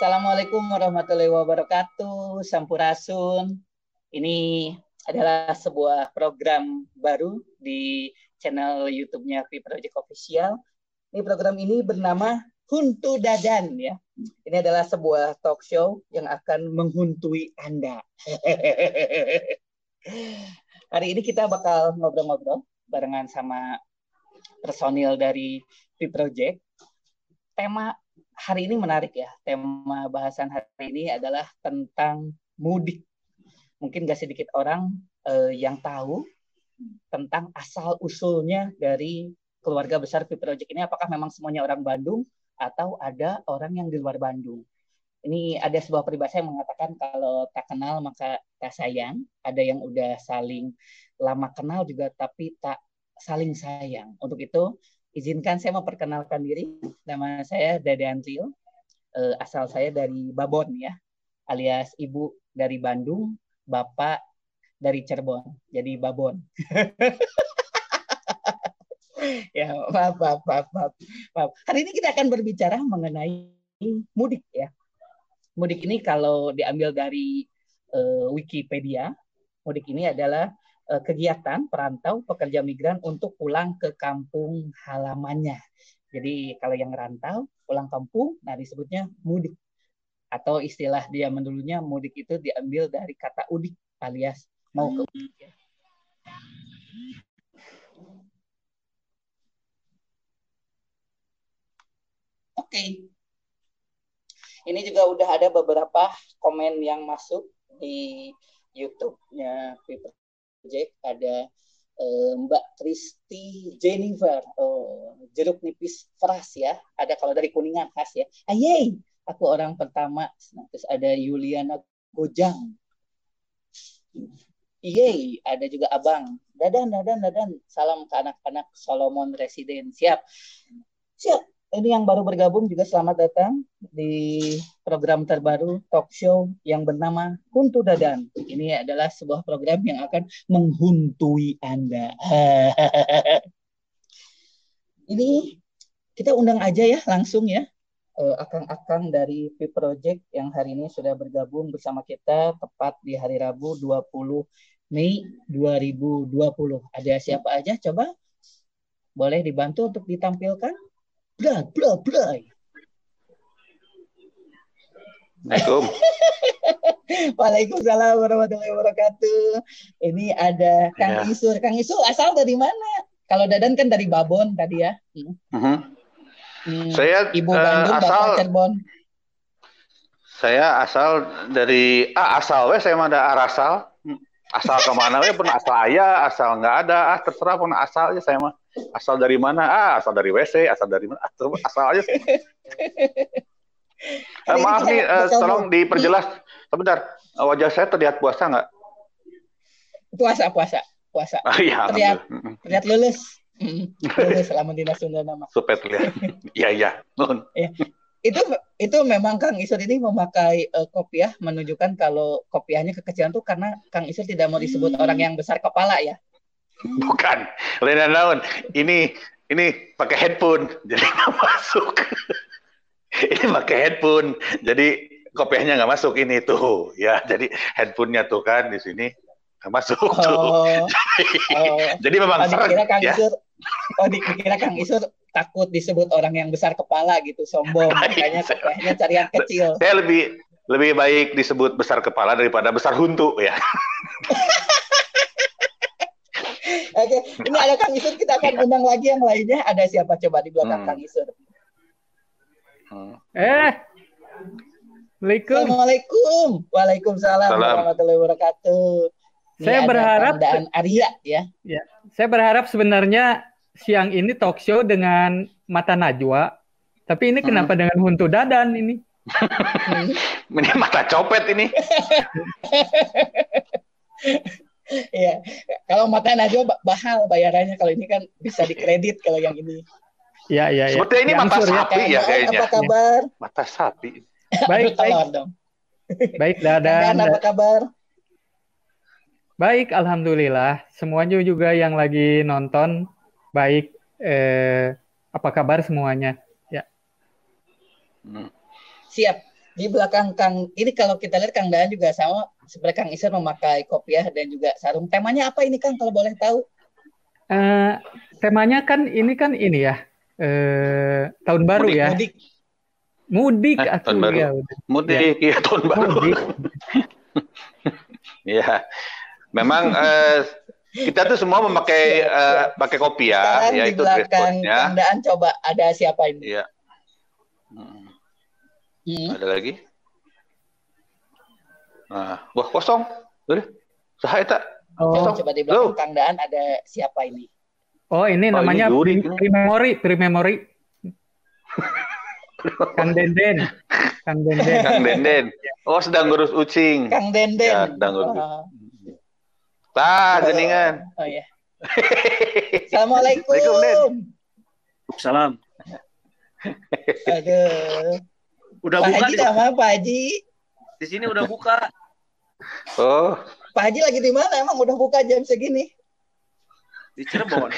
Assalamualaikum warahmatullahi wabarakatuh. Sampurasun. Ini adalah sebuah program baru di channel YouTube-nya V Project Official. Ini program ini bernama Huntu Dadan ya. Ini adalah sebuah talk show yang akan menghuntui Anda. Hari ini kita bakal ngobrol-ngobrol barengan sama personil dari V Project. Tema hari ini menarik ya. Tema bahasan hari ini adalah tentang mudik. Mungkin gak sedikit orang eh, yang tahu tentang asal usulnya dari keluarga besar V Project ini. Apakah memang semuanya orang Bandung atau ada orang yang di luar Bandung. Ini ada sebuah peribahasa yang mengatakan kalau tak kenal maka tak sayang. Ada yang udah saling lama kenal juga tapi tak saling sayang. Untuk itu izinkan saya memperkenalkan diri. Nama saya Dede Antril. Eh, asal saya dari Babon ya, alias ibu dari Bandung, bapak dari Cirebon. Jadi Babon. ya maaf, maaf, maaf, maaf, maaf. Hari ini kita akan berbicara mengenai mudik ya. Mudik ini kalau diambil dari uh, Wikipedia, mudik ini adalah kegiatan perantau pekerja migran untuk pulang ke kampung halamannya. Jadi kalau yang rantau pulang kampung, nah disebutnya mudik. Atau istilah dia mendulunya mudik itu diambil dari kata udik alias mau ke udik. Ya. Oke. Okay. Ini juga udah ada beberapa komen yang masuk di YouTube-nya Project. Ada eh, Mbak Kristi Jennifer, oh, jeruk nipis fresh ya. Ada kalau dari Kuningan khas ya. Ayey, aku orang pertama. Terus ada Yuliana Gojang. Yeay, ada juga abang. Dadan, dadan, dadan. Salam ke anak-anak Solomon Residen. Siap. Siap ini yang baru bergabung juga selamat datang di program terbaru talk show yang bernama Huntu Dadan. Ini adalah sebuah program yang akan menghuntui Anda. ini kita undang aja ya langsung ya eh, akang-akang dari P Project yang hari ini sudah bergabung bersama kita tepat di hari Rabu 20 Mei 2020. Ada siapa aja coba? Boleh dibantu untuk ditampilkan? bla bla bla. Assalamualaikum. Waalaikumsalam warahmatullahi wabarakatuh. Ini ada Kang ya. Isur. Kang Isur asal dari mana? Kalau Dadan kan dari Babon tadi ya. Hmm. Uh-huh. Hmm. Saya Ibu Bandung, uh, asal, Bapak Cirebon. Saya asal dari ah asal wes saya mah ada arasal. Asal ke mana wes pun asal ayah, asal nggak ada, ah terserah pun asal aja saya mah asal dari mana ah asal dari WC asal dari mana asal, asal aja uh, maaf nih uh, tolong diperjelas. Sebentar wajah saya terlihat puasa nggak? Puasa puasa puasa. Ah, iya, terlihat terlihat lulus. Lulus selama dinas Sunda nama supaya terlihat. Iya iya. Nun ya. itu itu memang Kang Isur ini memakai uh, kopiah menunjukkan kalau kopiahnya kekecilan tuh karena Kang Isur tidak mau disebut hmm. orang yang besar kepala ya. Bukan. Lena naon. Ini ini pakai headphone jadi nggak masuk. ini pakai headphone jadi kopiahnya nggak masuk ini tuh ya jadi headphonenya tuh kan di sini nggak masuk oh, tuh. oh. jadi memang oh, dikira Kang ya. Isur, oh dikira Kang Isur takut disebut orang yang besar kepala gitu sombong makanya kopiahnya cari yang kecil. Saya lebih lebih baik disebut besar kepala daripada besar huntu ya. Oke, ini ada Kang Isur, kita akan undang lagi yang lainnya. Ada siapa coba di belakang hmm. Kang Isur? Eh, Assalamualaikum. Assalamualaikum. Waalaikumsalam warahmatullahi wabarakatuh. Ini saya berharap Arya ya. Ya, saya berharap sebenarnya siang ini talk show dengan Mata Najwa, tapi ini kenapa hmm. dengan Huntu Dadan ini? ini mata copet ini. Iya. Kalau mata Najwa bahal bayarannya kalau ini kan bisa dikredit kalau yang ini. Iya, iya, iya. Seperti ini mata sapi ya, kayaknya. Apa kabar? Mata sapi. Baik, baik. Baik, Dadan. apa kabar? Baik, alhamdulillah. Semuanya juga yang lagi nonton baik. Eh, apa kabar semuanya? Ya. Hmm. Siap. di belakang Kang ini kalau kita lihat Kang Daan juga sama seperti Kang Iser memakai kopiah dan juga sarung. Temanya apa ini Kang kalau boleh tahu? Uh, temanya kan ini kan ini ya uh, tahun baru mudik, ya. Mudik. Mudik Eh, tahun baru. ya. Mudik, iya tahun baru. Mudik. Iya. Memang eh, kita tuh semua memakai eh, pakai kopiah, Sekarang ya di itu belakang code-nya. Kang Daan coba ada siapa ini? Iya. Hmm, Hmm. Ada lagi? Nah, wah kosong. Udah. Saha eta? Oh, Coba di belakang Loh. Kang Daan ada siapa ini? Oh ini Oh, namanya ini Yuri. pre-memory, pre-memory. Kang Denden. Kang Denden. Kang Denden. Oh, sedang ngurus ucing. Kang Denden. Ya, sedang ngurus. Oh, Tah, jeningan. oh ya. Assalamualaikum. Waalaikumsalam, Salam. Aduh. Udah Pak buka Haji di, sama Pak Haji. di sini udah buka. Oh, Pak Haji lagi di mana? Emang udah buka jam segini? Di Cirebon.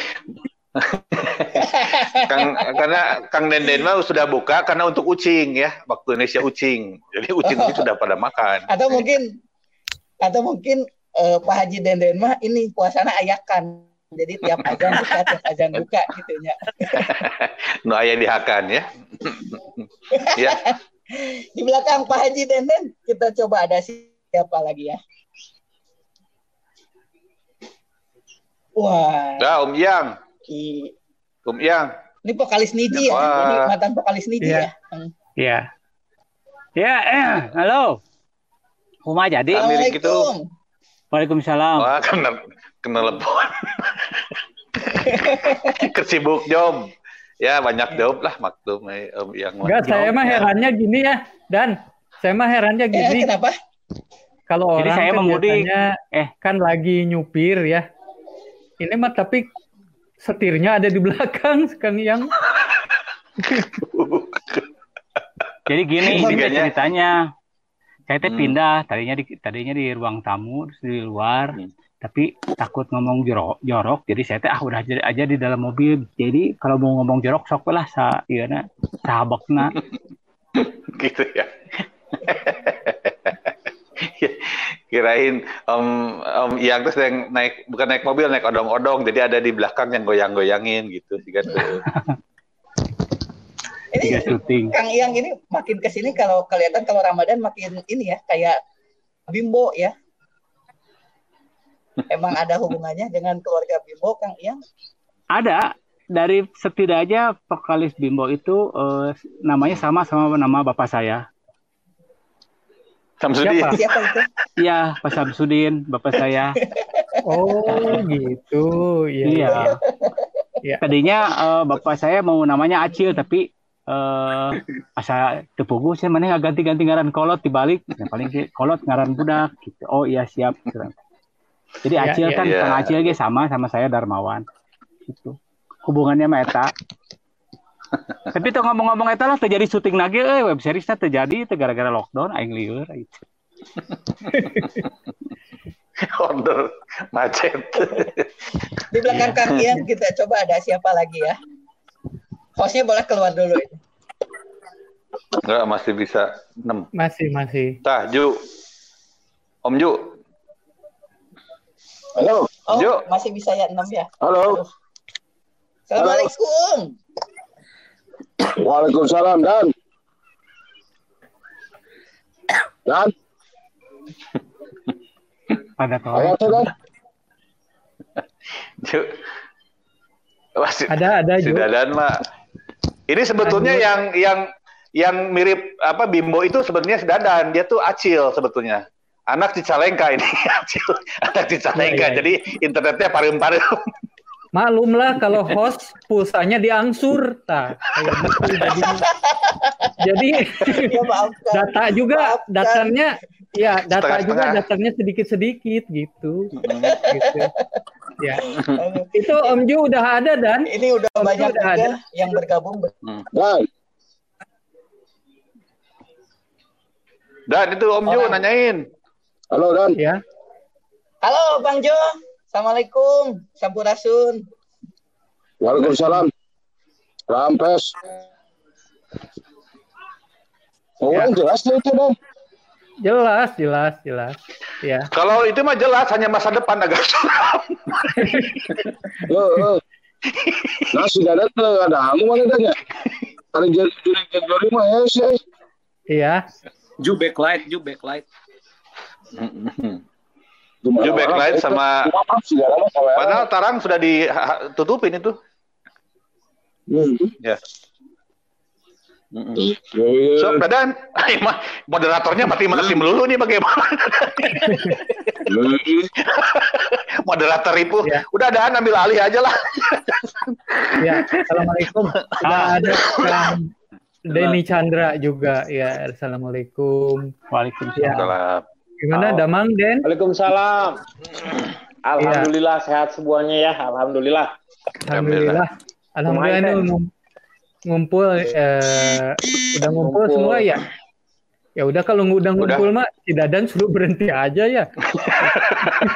Kang, karena Kang Denden mah sudah buka karena untuk ucing ya, waktu Indonesia ucing. Jadi ucing ucing sudah pada makan. Atau mungkin atau mungkin eh, Pak Haji Denden mah ini puasana ayakan. Jadi tiap azan buka, tiap azan buka gitu ya. Nu aya dihakan ya. ya, Di belakang Pak Haji Denden kita coba ada siapa lagi ya? Wah, dah Om Yang, i- Om Yang. ini vokalis Niji ya, Wah. ini mantan vokalis Niji Iya. ya. Hmm. Ya. Ya, eh, halo. Kuma jadi? Mirip gitu. Assalamualaikum. Waalaikumsalam. Wah, kena kena lepon. Kesibuk job. Ya banyak job lah maklum eh, Om Yang. Enggak, saya mah Ya. herannya gini ya, dan saya mah herannya Eh, gini. kenapa? Kalau Jadi orang saya kan mau mudik. biasanya, eh kan lagi nyupir ya. Ini mah tapi setirnya ada di belakang Kang Yang. Jadi gini ini Tiganya. ceritanya. Saya teh Hmm. pindah tadinya di tadinya di ruang tamu terus di luar. Hmm. Tapi takut ngomong jorok, jorok jadi saya teh ah udah aja, aja di dalam mobil. Jadi kalau mau ngomong jorok sok lah sa ieu na sahabakna. gitu ya. Kirain Om Om Yang tuh yang naik bukan naik mobil naik odong-odong jadi ada di belakang yang goyang-goyangin gitu sih kan. Tiga Ini syuting. Kang Iyang ini makin ke sini kalau kelihatan kalau Ramadan makin ini ya kayak Bimbo ya. Emang ada hubungannya dengan keluarga Bimbo Kang Iyang? Ada dari setidaknya vokalis Bimbo itu eh, namanya sama sama nama bapak saya. Samsudin. Siapa? Siapa itu? Iya, Pak Samsudin, bapak saya. Oh, gitu. Iya. Iya. Iya. Tadinya eh, bapak saya mau namanya Acil tapi eh asa tepugu saya mana nggak ganti-ganti ngaran kolot dibalik yang paling sih kolot ngaran budak gitu. Oh iya siap. Jadi Iya, Acil iya, kan iya. Kang Acil ge sama sama saya Darmawan. Gitu. Hubungannya mah eta. Tapi tuh ngomong-ngomong eta lah terjadi syuting lagi eh web series terjadi itu gara-gara lockdown aing lieur gitu. Order macet. Di belakang Kang Iyang kita coba ada siapa lagi ya? Hostnya boleh keluar dulu ini. Enggak masih bisa 6. Masih, masih. Tah, Ju. Om Ju. Halo, Oh, Yuk. masih bisa ya enam ya. halo. Assalamualaikum. Waalaikumsalam Dan. Dan, Pada ayat tuh Dan. Ju. Masih, Ada, ada si juga. Dadan mah. Ini sebetulnya Aduh. yang yang yang mirip apa Bimbo itu sebetulnya si Dadan, dia tuh Acil sebetulnya. Anak Cicalengka ini Acil, anak Cicalengka. Iya, iya. Jadi internetnya parim-parim. Maklum lah kalau host pulsanya diangsur. Tah, kayak gitu. Jadi Ya maafkan. data juga Maafkan. datanya ya data juga Setengah-setengah. datanya sedikit-sedikit gitu. gitu. Ya. Itu Om Ju udah ada dan Ini udah Oh, banyak udah juga ada. yang bergabung. Dan, Dan itu Om Ju nanyain. halo Dan. ya. Halo Bang Jo. Assalamualaikum. Sampurasun. Waalaikumsalam. Rampes. Oh, Ya. jelas itu Dan. Jelas, jelas, jelas. Ya. Kalau itu mah jelas hanya masa depan agak suram. Oh. Nah, sudah ada tuh ada kamu mana tanya? Ada jadi jadi jadi mah ya sih. Iya. Ju backlight, Ju backlight. Gimana Ju backlight sama padahal tarang sudah ditutupin itu. Hmm. Ya. Mm-mm. Ya, ya. So, Dadan, moderatornya mati mati melulu nih bagaimana? Moderator itu, Ya. udah Dan ambil alih aja lah. Ya. Assalamualaikum. Sudah ada Kang Denny Chandra juga. Ya. Assalamualaikum. Waalaikumsalam. Salam. Gimana Oh. Damang Den? Waalaikumsalam. Alhamdulillah sehat semuanya ya. Alhamdulillah. Alhamdulillah. Alhamdulillah ini ngum- ngumpul eh, udah ngumpul Ngumpul. semua ya. Ya udah kalau udah Udah. ngumpul mah si Dadan suruh berhenti aja ya.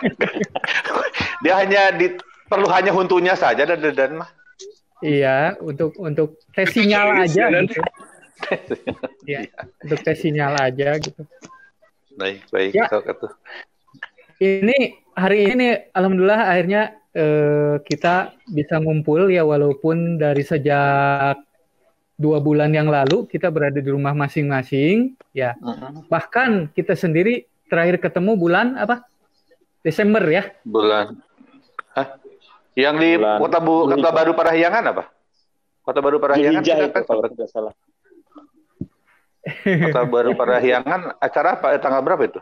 Dia hanya di, perlu hanya huntunya saja dan Dan mah. Iya, untuk untuk tes sinyal aja gitu. Iya, untuk tes sinyal aja gitu. Baik, baik. Ya. Ini hari ini alhamdulillah akhirnya eh, kita bisa ngumpul ya walaupun dari sejak dua bulan yang lalu kita berada di rumah masing-masing ya Mm-mm. bahkan kita sendiri terakhir ketemu bulan apa Desember ya Bulan. Hah? Yang di Bulan Kota Bu, Kota. Baru Parahyangan apa? Kota Baru Parahyangan kita kan kalau tidak salah. Kota Baru Parahyangan acara apa? Eh, Tanggal berapa itu?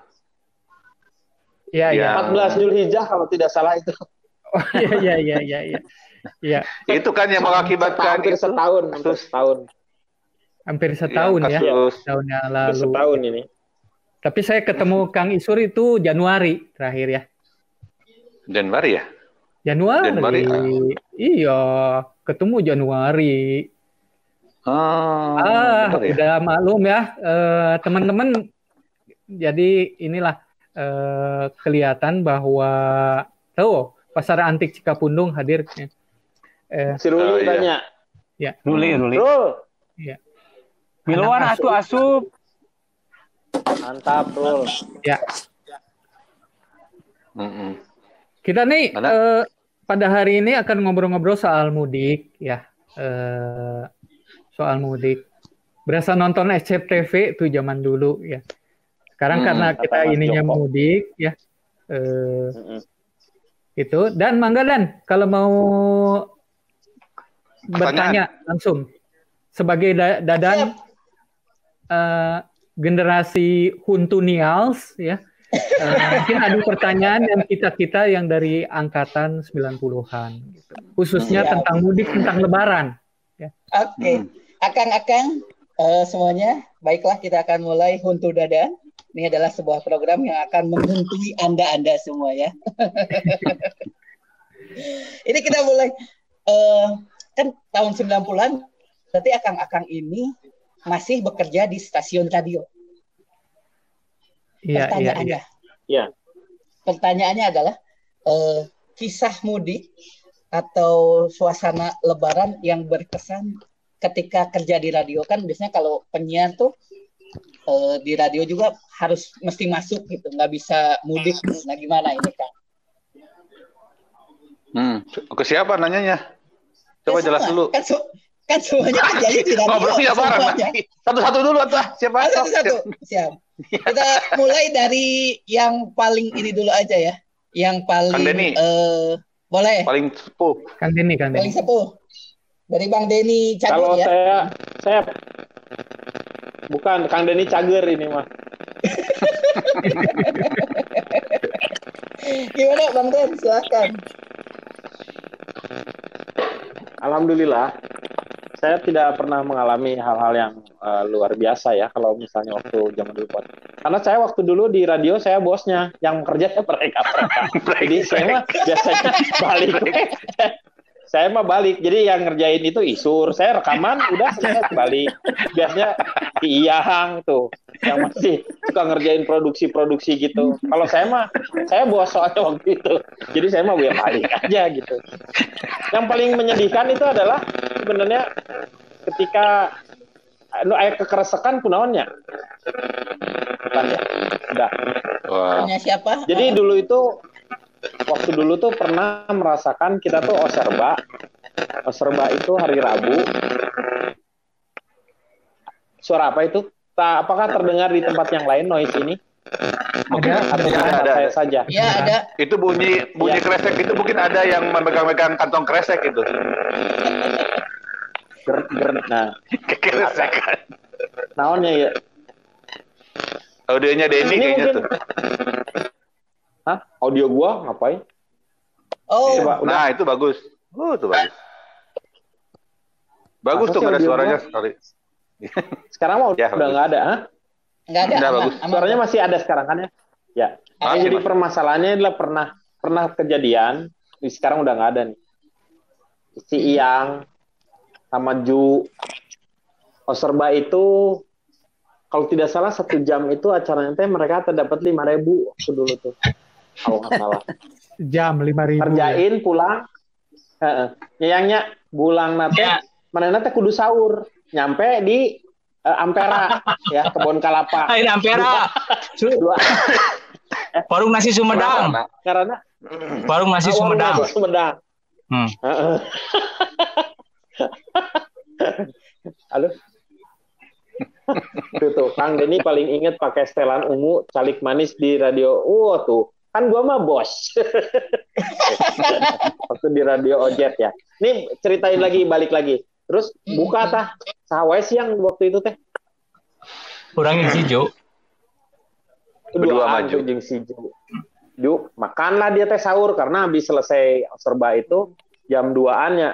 ya Ya. ya 14 Zulhijjah kalau tidak salah itu. oh, ya ya ya ya ya ya Itu kan yang mengakibatkan hampir itu setahun, hampir kasus- setahun. hampir setahun ya kasus tahun yang Hampir lalu setahun ini. tapi saya ketemu Kang Isur itu Januari terakhir ya Januari ya? Januari, Januari, iya ketemu Januari Oh, Ah, betul ya? udah maklum ya, eh, teman-teman. Jadi inilah eh, kelihatan bahwa tuh pasar antik Cikapundung hadir. Eh, Si Ruli Oh, iya. tanya. Ruli, Ruli. Rul, Miluan Anak atuh asup. mantap Rul. Mm-mm. kita nih eh, pada hari ini akan ngobrol-ngobrol soal mudik ya, Eh, soal mudik. Berasa nonton SCTV tuh zaman dulu ya. Sekarang Hmm, karena kita ininya Joko. mudik ya, eh, Mm-mm. itu. Dan Mangga Dan, kalau mau bertanya langsung sebagai da- dadan eh, generasi Huntunials ya. eh, mungkin ada pertanyaan yang kita-kita yang dari angkatan 90-an gitu. Khususnya Siap. tentang mudik, tentang lebaran. Oke, Hmm. Akang-akang eh, semuanya, baiklah kita akan mulai Huntu Dada. Ini adalah sebuah program yang akan menghuntui anda-anda semua ya. ini kita mulai eh, kan tahun 90-an, berarti akang-akang ini masih bekerja di stasiun radio. Iya, iya, iya. Pertanyaannya, Iya. pertanyaannya adalah eh, kisah mudik atau suasana Lebaran yang berkesan ketika kerja di radio kan biasanya kalau penyiar tuh eh, di radio juga harus mesti masuk gitu, nggak bisa mudik. Nah gimana ini kan? Hmm. Ke siapa nanyanya? Coba Ya, jelas sama. dulu. Kan, se- kan semuanya kerjanya di radio. Ngobrolnya bareng. semuanya. Satu-satu dulu atau siapa? Ah, Satu-satu, siap. Kita mulai dari yang paling ini dulu aja ya. Yang paling eh, boleh. Paling sepuh. Kang Denny, Paling Denny. sepuh. Dari Bang Denny Kalau Cagur ya. saya saya bukan Kang Denny Cager ini mah. Gimana Bang Den? Silahkan. Alhamdulillah, saya tidak pernah mengalami hal-hal yang eh, luar biasa ya kalau misalnya waktu zaman dulu. Pak. Karena saya waktu dulu di radio saya bosnya, yang kerja mereka mereka. Jadi saya mah biasanya balik. saya mah balik. Jadi yang ngerjain itu isur, saya rekaman udah selesai balik. Biasanya Iyang tuh yang masih suka ngerjain produksi-produksi gitu. Kalau saya mah saya bos soalnya waktu itu. Jadi saya mah ya balik aja gitu. Yang paling menyedihkan itu adalah sebenarnya ketika anu aya kekeresekan kunaonnya bukan ya udah siapa? jadi dulu itu waktu dulu tuh pernah merasakan kita tuh oserba oserba itu hari Rabu suara apa itu Ta- apakah terdengar di tempat yang lain noise ini Mungkin Ada, atau ya, cuma ada, saya ada. saja Ya ada. Itu bunyi bunyi Ya. kresek itu mungkin ada yang memegang-megang kantong kresek itu. ger, ger, nah Kresek. naonnya ya Audionya Denny Ini kayaknya mungkin- tuh. Hah? audio gua ngapain Oh, coba udah Nah, itu bagus. Oh, itu bagus. Bagus Masa tuh ada suaranya gua? sekali. sekarang mau Ya, udah nggak ada Hah? nggak ada. Udah, aman, bagus. aman. suaranya masih ada sekarang kan ya ya Ah, Yang jadi gimana? permasalahannya adalah pernah pernah kejadian sekarang udah nggak ada nih si Iyang sama Ju Oserba itu kalau tidak salah satu jam itu acaranya teh mereka terdapat lima ribu waktu dulu tuh kalau nggak salah Jam 5000. kerjain pulang Heeh. nyayangnya bulang nate Ya. mana nate kudu sahur nyampe di eh, Ampera ya kebun kalapa Air Ampera. Dua Warung nasi Sumedang. karena Warung nasi Ah, warung Sumedang. nasi Sumedang Hmm. Heeh. Halo. Tuh, tuh, Kang Denny paling inget pakai setelan ungu, calik manis di radio. Oh, tuh. Kan gua mah bos. Waktu di radio Ojet ya. Nih ceritain lagi, balik lagi. Terus buka tah. Sawe siang waktu itu teh. Kurang isi Jo. Berdua maju. tuh jeung si Ju. Ju, makanlah dia teh sahur karena habis selesai serba itu jam 2-an ya.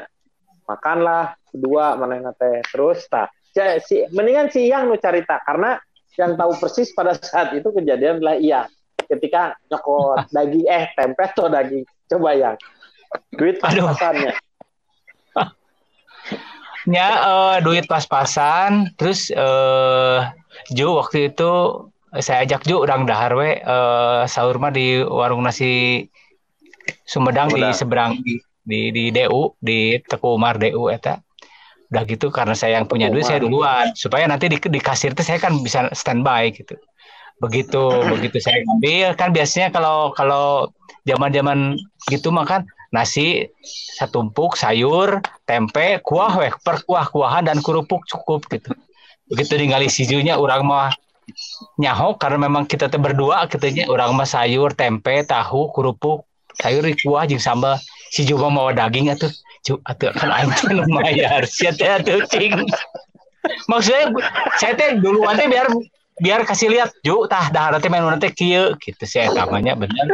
Makanlah berdua mana teh terus tah. Si, mendingan si Yang nu carita karena yang tahu persis pada saat itu kejadian adalah iya ketika nyokot daging eh tempe atau daging coba yang duit pas-pasannya Ya eh, duit pas-pasan. Terus eh Jo waktu itu saya ajak Jo orang dahar we eh, sahur mah di warung nasi Sumedang, di Sumedang. seberang di di, di DU di Teku Umar DU eta. Udah gitu karena saya yang punya duit saya duluan supaya nanti di, di kasir tuh saya kan bisa standby gitu. Begitu begitu saya ngambil. Kan biasanya kalau kalau zaman-zaman gitu mah kan nasi satumpuk sayur tempe kuah weh per kuah kuahan dan kerupuk cukup gitu. Begitu ningali sijunya orang mah nyaho karena memang kita tuh berdua kitanya orang mah sayur tempe tahu kerupuk sayur kuah jeung sambal. Si juga mau daging atuh. Cu atuh kan aing teh nu mayar sia teh atuh cing. Maksudnya saya teh duluan teh biar biar kasih lihat ju tah dah nanti main nanti kieu gitu saya namanya bener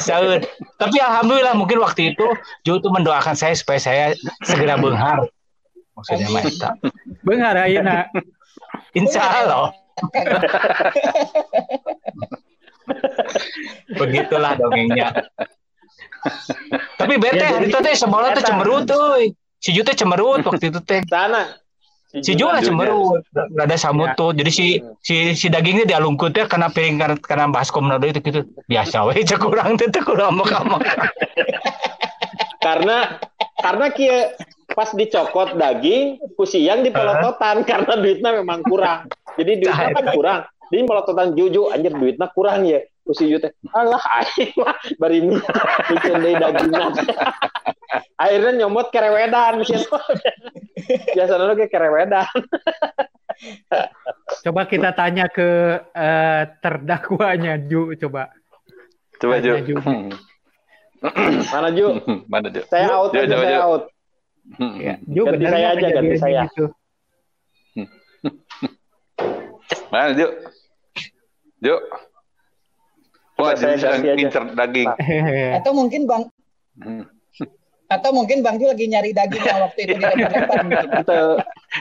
sahur. Tapi alhamdulillah mungkin waktu itu Ju tuh mendoakan saya supaya saya segera benghar. Maksudnya mah eta. Beunghar ayeuna. Insya Allah. Begitulah dongengnya. Tapi bete Ya, hari itu teh semola tuh cemberut tuh. Si Ju teh cemberut waktu itu teh. sana Si Ju lah cemberut. Gak ada samut tuh. Jadi si si si dagingnya dialungkut ya karena piring karena, karena baskom nado itu gitu. Biasa we cek kurang teh kurang makan karena karena kia pas dicokot daging kusiang di pelototan karena duitnya memang kurang. Jadi duitnya kan kurang. Di pelototan juju anjir duitnya kurang ya kusi teh alah aing mah bari bikin deui dagingan akhirnya nyomot kerewedan gitu biasanya ge kerewedan Coba kita tanya ke eh, terdakwanya Ju coba. Coba Ju. Ju. mana ju Mana Ju? saya out Ju, aja coba, saya Ju. out Ya, Ju Ganti saya aja, ganti saya. gitu? Mana Ju? Ju. Wah, jadi sedang incer daging. Atau mungkin Bang Hmm. atau mungkin Bang Ju lagi nyari dagingnya waktu itu di. Gitu.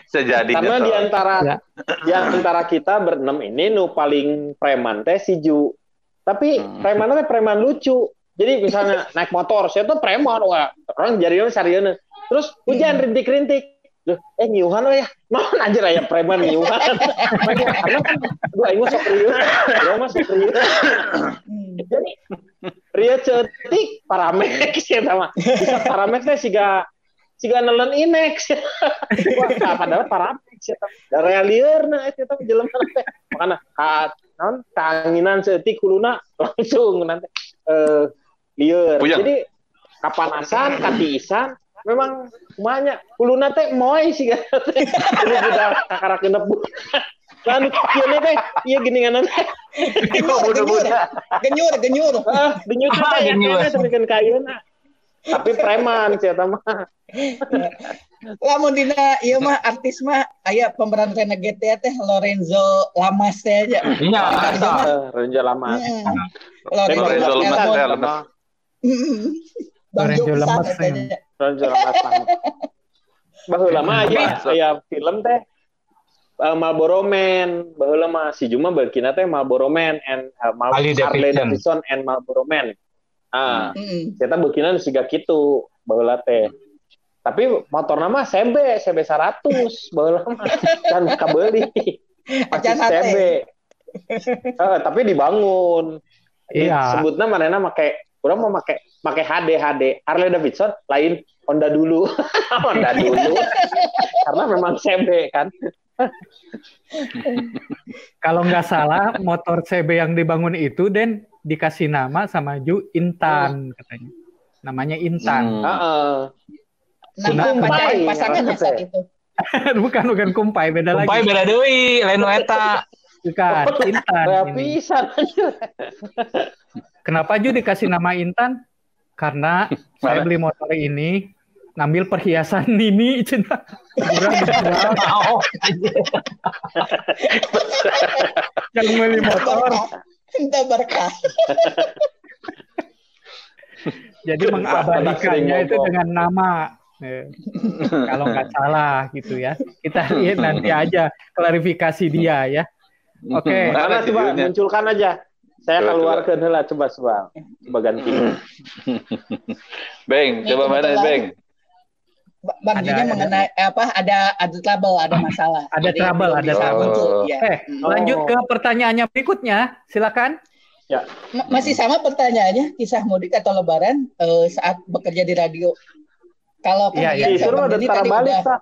Sejadinya karena di tuh. antara Ya. di antara kita berenam ini nu paling preman teh si Ju. Tapi Hmm. preman teh preman lucu. Jadi misalnya naik motor, saya tuh preman wah, orang jarinya sarieuna. Terus hujan rintik-rintik. Loh, eh nyiuhan we ya. Naon anjir aya preman nyiuhan. Karena kan gua aing mah sok rieu. Gua mah sok rieu. Jadi Ria cetik paramek sih sama. Bisa paramek teh siga Siga nelen inex. Wah, padahal paramex ya. Da realieurna eta teh jelema teh. Makana ka naon kaanginan seeutik kuluna langsung nanti eh lieur. Jadi kapanasan, katiisan memang kumanya kuluna teh moy sih Jadi udah kakarakeun nebu. Lalu kieu teh ieu geninganan teh. Genyur, genyur, genyur, genyur. Denyut teh ya kayaknya samikeun kayeuna. Tapi preman sih eta mah. Lamun dina ieu mah artis mah aya pemeran renegade teh teh Lorenzo Lamas teh aja. Iya. Lorenzo Lorenzo Lamas Lamas. lemes. Bang Lorenzo Lamas lama banget. Baheula mah aya aya film teh uh, Marlboro Man, baheula mah si Juma beukina teh Marlboro Man and uh, Mal- Harley Harley Davidson. Davidson and Marlboro Man. Ah, Heeh. kita beukina nu siga kitu baheula teh. Tapi motorna mah CB, CB 100 baheula mah kan kabeuli. Pasti Acan hate. CB. Eh, tapi dibangun. Iya. Sebutnya manena make urang mau make make HD HD Harley Davidson lain Honda dulu. Honda dulu. Karena memang CB kan. Kalau nggak salah motor CB yang dibangun itu Den dikasih nama sama Ju Intan katanya. Namanya Intan. Hmm. Heeh. Nah, Kumpai. pasangan Kumpai. saat itu. bukan bukan kumpai beda Kumpai lagi. beda deui, lain eta. Bukan Intan. Pisan. Kenapa Ju dikasih nama Intan? Karena saya beli motor ini ngambil perhiasan Nini cina. Kurang dijual. Oh, yang beli motor Minta berkah. jadi mengabadikannya itu dengan nama Eh, kalau nggak salah gitu ya kita lihat nanti aja klarifikasi dia ya oke Karena Mana coba videonya? munculkan aja. Saya Coba, keluarkan heula coba coba. Coba ganti. Beng, coba mana. Beng? Ba- Bang Ada- Junya ada. mengenai apa ada ada trouble, ada masalah. Ada Jadi trouble, ada trouble. muncul, ya. eh Hmm. lanjut ke pertanyaannya berikutnya silakan Ma- Masih sama pertanyaannya, kisah mudik atau lebaran eh, saat bekerja di radio. Kalau kan Iya, iya. Si Isur Denny tara tadi balik, udah- Pak.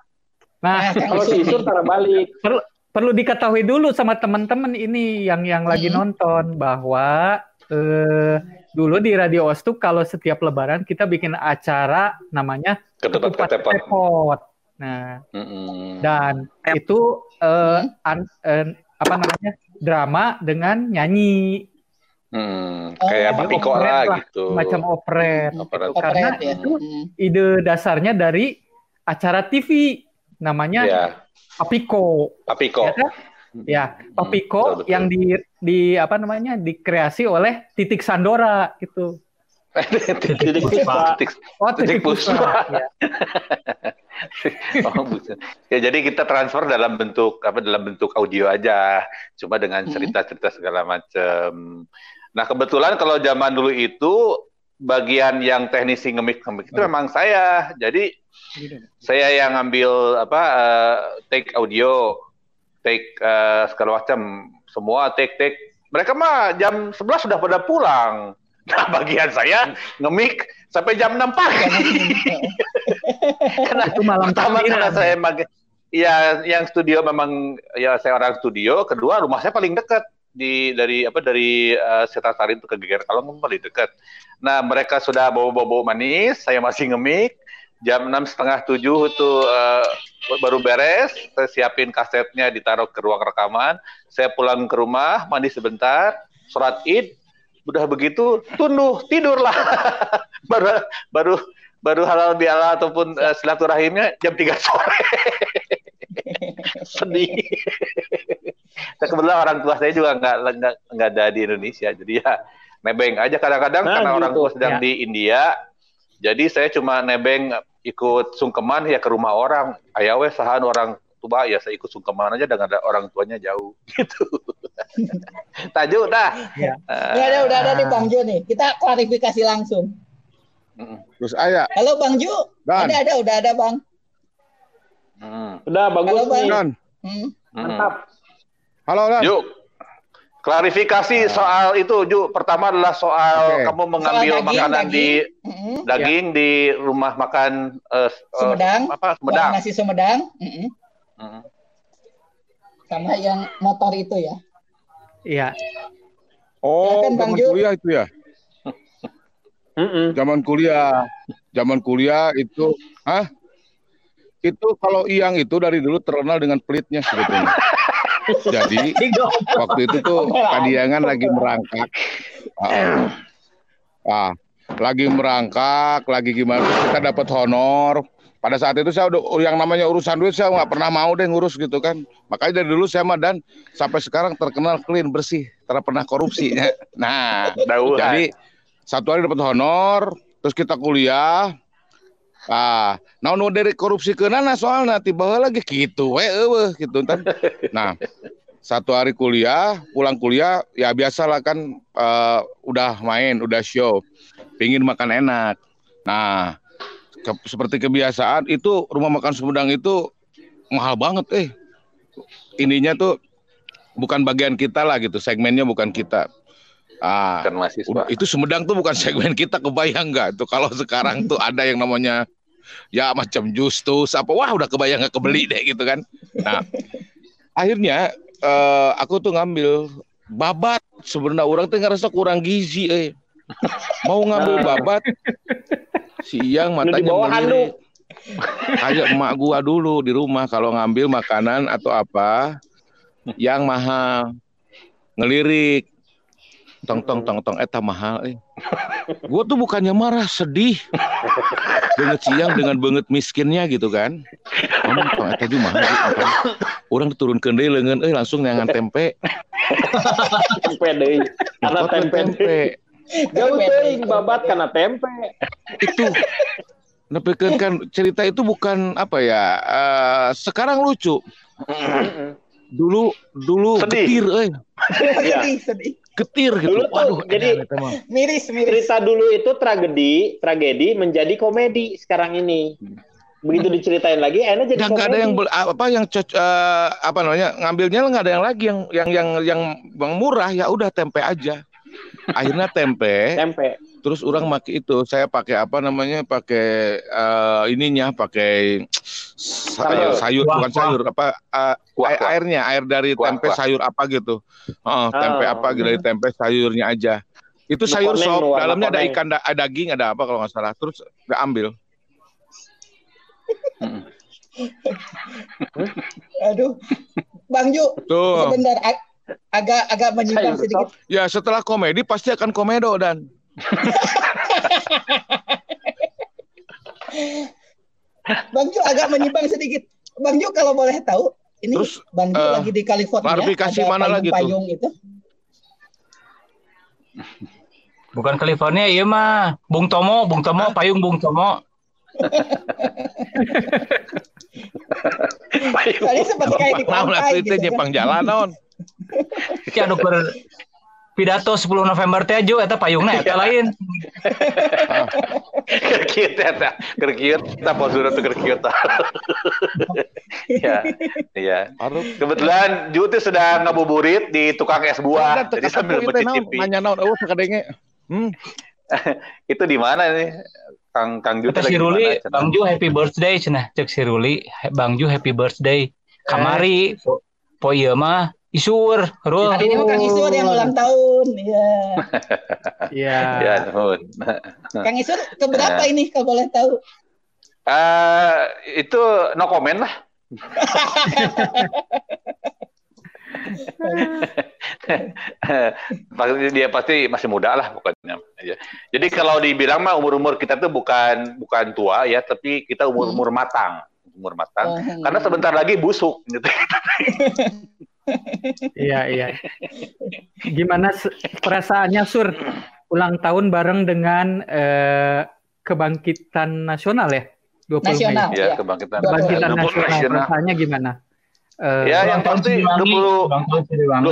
nah Nah, Kalau si Isur tara balik. perlu perlu diketahui dulu sama teman-teman ini yang yang lagi Hmm. nonton bahwa eh, dulu di Radio Ostuk kalau setiap lebaran kita bikin acara namanya Ketupat. Klepot. Nah, Mm-mm. dan itu eh, an- eh, apa namanya? drama dengan nyanyi Hmm, Oh, kayak Piko operet lah lah, gitu. macam operet. Operet. Gitu. Karena Operet ya. itu Hmm. ide dasarnya dari acara TV namanya Ya, Papiko. Pak Piko. Ya kan? Ya, Papiko betul, betul. yang di di apa namanya dikreasi oleh Titik Sandora gitu. Titik Puspa. Titik- Oh, Titik Puspa. Ya. Oh, bukan. Ya, jadi kita transfer dalam bentuk apa dalam bentuk audio aja, cuma dengan Hmm. cerita-cerita segala macam. Nah, kebetulan kalau zaman dulu itu bagian yang teknisi ngemik ngemik itu memang saya. Jadi saya yang ngambil apa eh, take audio, take eh, segala macam, semua take take. Mereka mah jam 11 sudah pada pulang. Nah, bagian saya ngemik sampai jam 6 pagi. Karena Itu malam pertama karena saya ya yang studio memang ya saya orang studio kedua rumah saya paling dekat di dari apa dari uh, Setasari itu ke Geger Kalong paling dekat nah mereka sudah bawa-bawa manis saya masih ngemik. Jam enam setengah tujuh itu uh, baru beres. Saya siapin kasetnya ditaruh ke ruang rekaman. Saya pulang ke rumah mandi sebentar sholat id. Udah begitu tunduh tidurlah. Baru baru baru halal bihalal ataupun eh, silaturahimnya jam 3 sore. Sedih. Nah, kebetulan orang tua saya juga nggak nggak nggak ada di Indonesia, jadi ya nebeng aja kadang-kadang Nah, karena orang gitu. tua sedang Ya. di India. Jadi saya cuma nebeng ikut sungkeman ya ke rumah orang. Ayawe sahan orang tua ya saya ikut sungkeman aja dengan ada orang tuanya jauh gitu. Tajuk dah. Ya. Eh, Ya, udah, udah ada nih Bang Jo nih. Kita klarifikasi langsung. Terus ayah, Halo Bang Jo. Dan. Ada, ada, udah ada Bang. mm, Udah bagus Halo, Bang. nih. Dan. Hmm. mm. Mantap. Halo, Dan. Yuk, klarifikasi soal itu, Ju. Pertama adalah soal Oke. kamu mengambil Soal daging, makanan daging. di daging di rumah makan eh, eh, Sumedang. apa Warung Sumedang. nasi Sumedang. Mm-mm. Mm. Sama yang motor itu ya. Iya. Oh, Silakan, Bang zaman Ju. kuliah itu ya. Mm-mm. Zaman kuliah. Zaman kuliah itu, hah? Itu kalau Iyang itu dari dulu terkenal dengan pelitnya sebetulnya. Jadi waktu itu tuh Kadiangan lagi merangkak. Ah, ah, lagi merangkak, lagi gimana? Kita dapat honor. Pada saat itu saya udah yang namanya urusan duit saya nggak pernah mau deh ngurus gitu kan. Makanya dari dulu saya mah dan sampai sekarang terkenal clean bersih, tidak pernah korupsinya. Nah, Dauhan. jadi satu hari dapat honor, terus kita kuliah. Ah, nah nu dari korupsi ke nana soalnya tiba lagi gitu, we eueuh gitu kan. Nah, satu hari kuliah, pulang kuliah ya biasalah kan eh, udah main, udah show, pingin makan enak. Nah, ke- seperti kebiasaan itu rumah makan Sumedang itu mahal banget eh. Ininya tuh bukan bagian kita lah gitu, segmennya bukan kita. Ah, Kan mahasiswa. Itu Sumedang tuh bukan segmen kita kebayang nggak? Tuh kalau sekarang tuh ada yang namanya ya macam Justus apa wah udah kebayang nggak kebeli deh gitu kan? Nah akhirnya eh, aku tuh ngambil babat sebenarnya orang tuh ngerasa kurang gizi eh. Mau ngambil babat siang matanya melirik kayak emak gua dulu di rumah kalau ngambil makanan atau apa yang mahal ngelirik tong tong tong tong eta mahal eh. Gua tuh bukannya marah, sedih. Banget siang dengan banget miskinnya gitu kan. Ngomong tong eta juga mahal. Makanya Orang diturunkeun deui leungeun euy langsung neangan tempe. Tempe deui. Karena tempe. deui. Jauh teuing babat karena tempe. Itu Nepikeun kan cerita itu bukan apa ya? eh, sekarang lucu. Dulu dulu Sedih. getir euy, Iya. sedih, sedih. Getir gitu. Dulu tuh, Waduh, jadi-. Miris, miris. Cerita dulu itu tragedi, tragedi menjadi komedi sekarang ini. Begitu diceritain lagi, enak jadi nggak ada yang apa yang eh, apa namanya ngambilnya nggak ada yang lagi yang yang yang yang yang murah ya udah tempe aja akhirnya tempe tempe. terus orang pakai itu saya pakai apa namanya pakai eh, ininya pakai sayur, Sayur. sayur Kuah, bukan kuah. sayur apa eh, Kuah, air- kuah. airnya air dari Kuah, tempe kuah. sayur apa gitu Heeh, tempe Oh. apa gitu dari tempe sayurnya aja itu sayur sop dalamnya ada ikan da- ada daging ada apa kalau nggak salah terus nggak ambil Aduh. Bang Ju, tuh sebentar ag- agak agak menyimpang sedikit. Ya setelah komedi pasti akan komedo dan Bang Ju agak menyimpang sedikit. Bang Ju kalau boleh tahu, ini Terus, Bang Ju eh, lagi di California klarifikasi ada mana lagi tuh? payung-payung itu. Bukan California, iya mah. Bung Tomo, Bung Tomo, payung Bung Tomo. Soalnya seperti kayak di Nah, lah pantai itu gitu kan. nyepang jalan naon. Ki anu keur pidato 10 November teh Jo eta payungna eta lain. Kerkiut eta, kerkiut, tak posura tuh kerkiut. Ya, iya. Kebetulan Ju tuh sedang ngabuburit di tukang es buah, jadi sambil mencicipi. nanya naon eueuh sakadenge. Hmm. Itu di mana nih? Kang Kang Ju Eta teh si lagi Ruli? Bang Ju happy birthday cenah cek si Ruli, Bang Ju happy birthday. Kamari po, po ieu mah isur, Rul. Hari ini mah Kang Isur yang ulang tahun. Iya. Iya. Ya, nuhun. Kang Isur keberapa ini kalau boleh tahu? Eh, itu no comment lah. pasti dia pasti masih muda lah pokoknya. Ya. Jadi kalau dibilang mah umur-umur kita tuh bukan bukan tua ya, tapi kita umur-umur matang, umur matang. Oh, hmm. Karena sebentar lagi busuk gitu. Iya, iya. Gimana perasaannya Sur ulang tahun bareng dengan eh, kebangkitan nasional ya? 20 Nasional. Mei. ya, Iya. kebangkitan Kebangkitan Kebangkitan nasional, nasional. perasaannya gimana? Eh, Ya, yang pasti Siliwangi, 20 ulang tahun Siliwangi.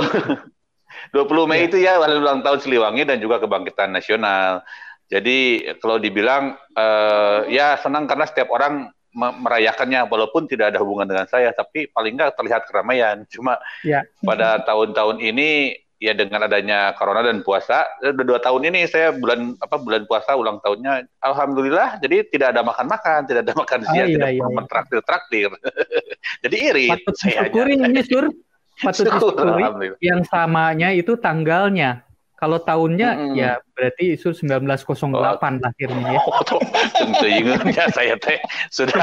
20 Mei itu ya hari ulang tahun Siliwangi dan juga kebangkitan nasional. Jadi kalau dibilang eh, ya senang karena setiap orang merayakannya walaupun tidak ada hubungan dengan saya, tapi paling nggak terlihat keramaian. Cuma Ya. pada tahun-tahun ini ya dengan adanya corona dan puasa eh, udah dua tahun ini saya bulan apa bulan puasa ulang tahunnya alhamdulillah jadi tidak ada makan makan tidak ada makan siang Ah, iya, tidak iya, iya. mentraktir traktir jadi iri Patut saya ini sur. Patut Syukur. Yang samanya itu tanggalnya. Kalau tahunnya Mm-mm. ya berarti itu 1908 lahirnya ya. Oh, tuh, tentu ingatnya saya teh sudah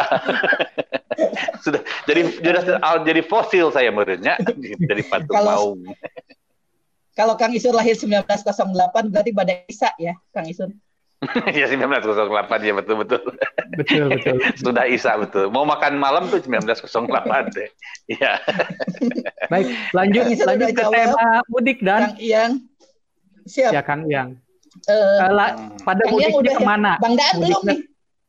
sudah jadi sudah jadi fosil saya menurutnya jadi patung Kalau- maung. Kalau Kang Isun lahir 1908 berarti Badai Isa ya, Kang Isun. ya 1908 ya betul betul. Betul betul. Sudah Isa betul. Mau makan malam tuh 1908 deh. Iya. Baik, lanjut lanjut ke tema mudik dan Kang Iyang. Siap. ya Kang Yang. Eh, Eh, la- pada Kang mudiknya udah ya? ke mana? Bang Daan belum nih.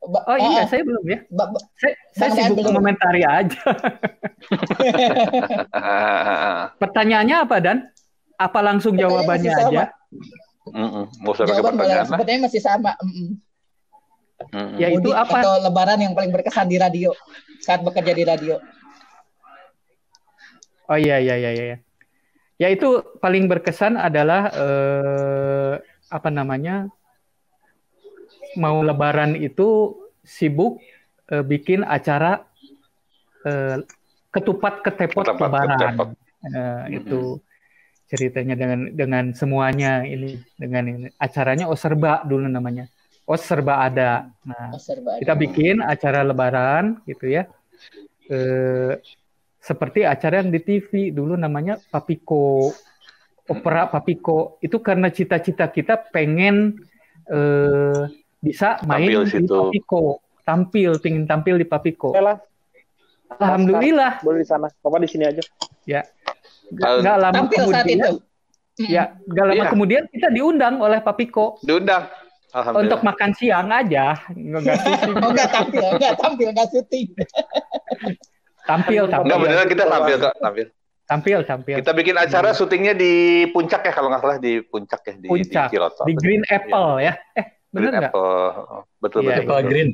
Ba- Oh iya, ah, saya belum ya. ba- ba- Saya, saya Daan sibuk belum. mengomentari aja. Pertanyaannya apa Dan? Apa langsung jawabannya masih aja? Saya pakai Jawaban pertanyaan. Sepertinya masih sama. Mm-mm. Ya itu Mudik apa? Atau Lebaran yang paling berkesan di radio saat bekerja di radio. Oh iya iya iya iya. Ya itu paling berkesan adalah eh, apa namanya? Mau lebaran itu sibuk eh, bikin acara eh, ketupat ketepot Ketupat lebaran. ketepot. Eh, itu ceritanya dengan dengan semuanya ini dengan ini acaranya Oserba dulu namanya. Oserba ada. Nah, Oh, serba ada. kita bikin acara lebaran gitu ya eh, seperti acara yang di TV dulu namanya Papiko opera Papiko itu karena cita-cita kita pengen eh, bisa main Tampil di situ. Papiko tampil pingin tampil di Papiko Oke lah, alhamdulillah boleh di sana. Bapak di sini aja. ya nggak lama Tampil saat kemudian itu. ya nggak lama Iya. kemudian kita diundang oleh Papiko Diundang. Alhamdulillah. untuk makan siang aja nggak nggak syuting. Oh enggak tampil, enggak tampil, enggak syuting. tampil Enggak tampil beneran kita tampil kok, tampil. tampil tampil Kita bikin acara syutingnya di puncak ya kalau nggak salah di puncak ya di, Puncak, di Ciloto. di Green Apple ya. Eh, bener Green nggak? Apple. Betul Iya, betul. Apple betul. Green.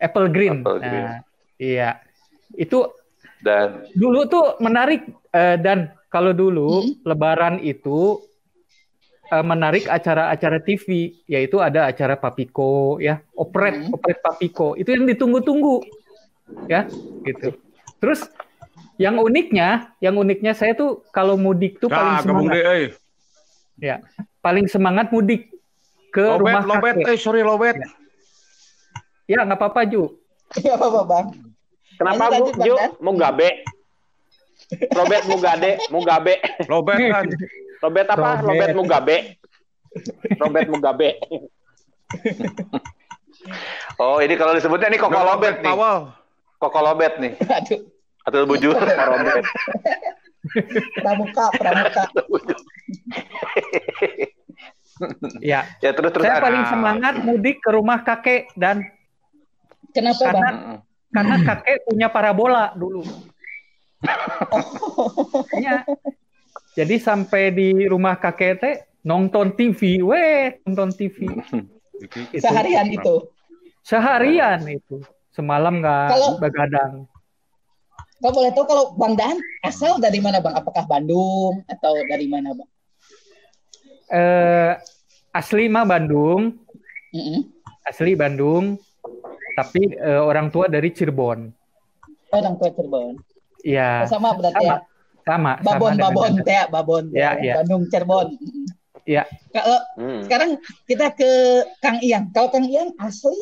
Apple Green. Apple Green. Nah, iya. Itu Dan dulu tuh menarik eh, dan kalau dulu Hmm. Lebaran itu eh, menarik acara-acara TV, yaitu ada acara Papiko ya, operet Hmm. operet Papiko. Itu yang ditunggu-tunggu. Ya, gitu. Terus yang uniknya, yang uniknya saya tuh kalau mudik tuh paling Nah, kabung semangat. deh, eh. Ya, paling semangat mudik ke Lobet, rumah lobet, kakek. eh sorry lobet. Ya, nggak apa-apa Ju. Iya apa Bang? Kenapa Lanjut, Bu? lanjut, Bang Ju, Dan. Mugabe. Robert Mugade, Mugabe. Lobet kan. Robert apa? Robert. Robert Mugabe. Robert Mugabe. oh ini kalau disebutnya nih Koko Nggak Lobet nih. Koko Lobet nih. Aduh, Atau bujur. Robert. pramuka, pramuka. Ya, ya terus terus saya ada- paling semangat mudik ke rumah kakek dan Kenapa Karena- Bang? Karena kakek punya parabola dulu. Ya. Jadi sampai di rumah kakek teh nonton TV, weh nonton TV. Itu. Seharian itu. Seharian itu. Semalam nggak Kalau- begadang. Kalau boleh tahu kalau Bang Dan asal dari mana Bang? Apakah Bandung atau dari mana Bang? Eh, asli mah Bandung, Mm-mm. asli Bandung, tapi eh, orang tua dari Cirebon. Orang tua Cirebon. Iya, Sama berarti ya. sama. sama Babon, dengan- Babon, teh, Babon. Ya, ya. Bandung, Cirebon. Mm-mm. Ya. Kalau Hmm. sekarang kita ke Kang Iyang. Kalau Kang Iyang asli,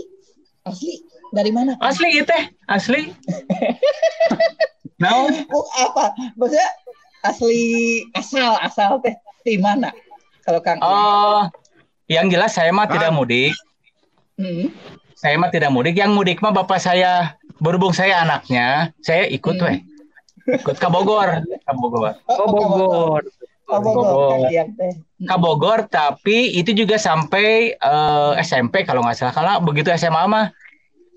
asli dari mana? Asli gitu teh, asli. Nah, Oh, apa? Maksudnya asli asal asal teh di mana? Kalau Kang oh, yang jelas saya mah tidak mudik. Hmm. Saya mah tidak mudik. Yang mudik mah bapak saya, berhubung saya anaknya, saya ikut Hmm. weh. Ikut ke Bogor, ke Bogor. Oh, Bogor. Oh, Bogor. Bogor. Kang Iyang teh. Ke Bogor, tapi itu juga sampai eh, SMP kalau nggak salah. Kalau begitu SMA mah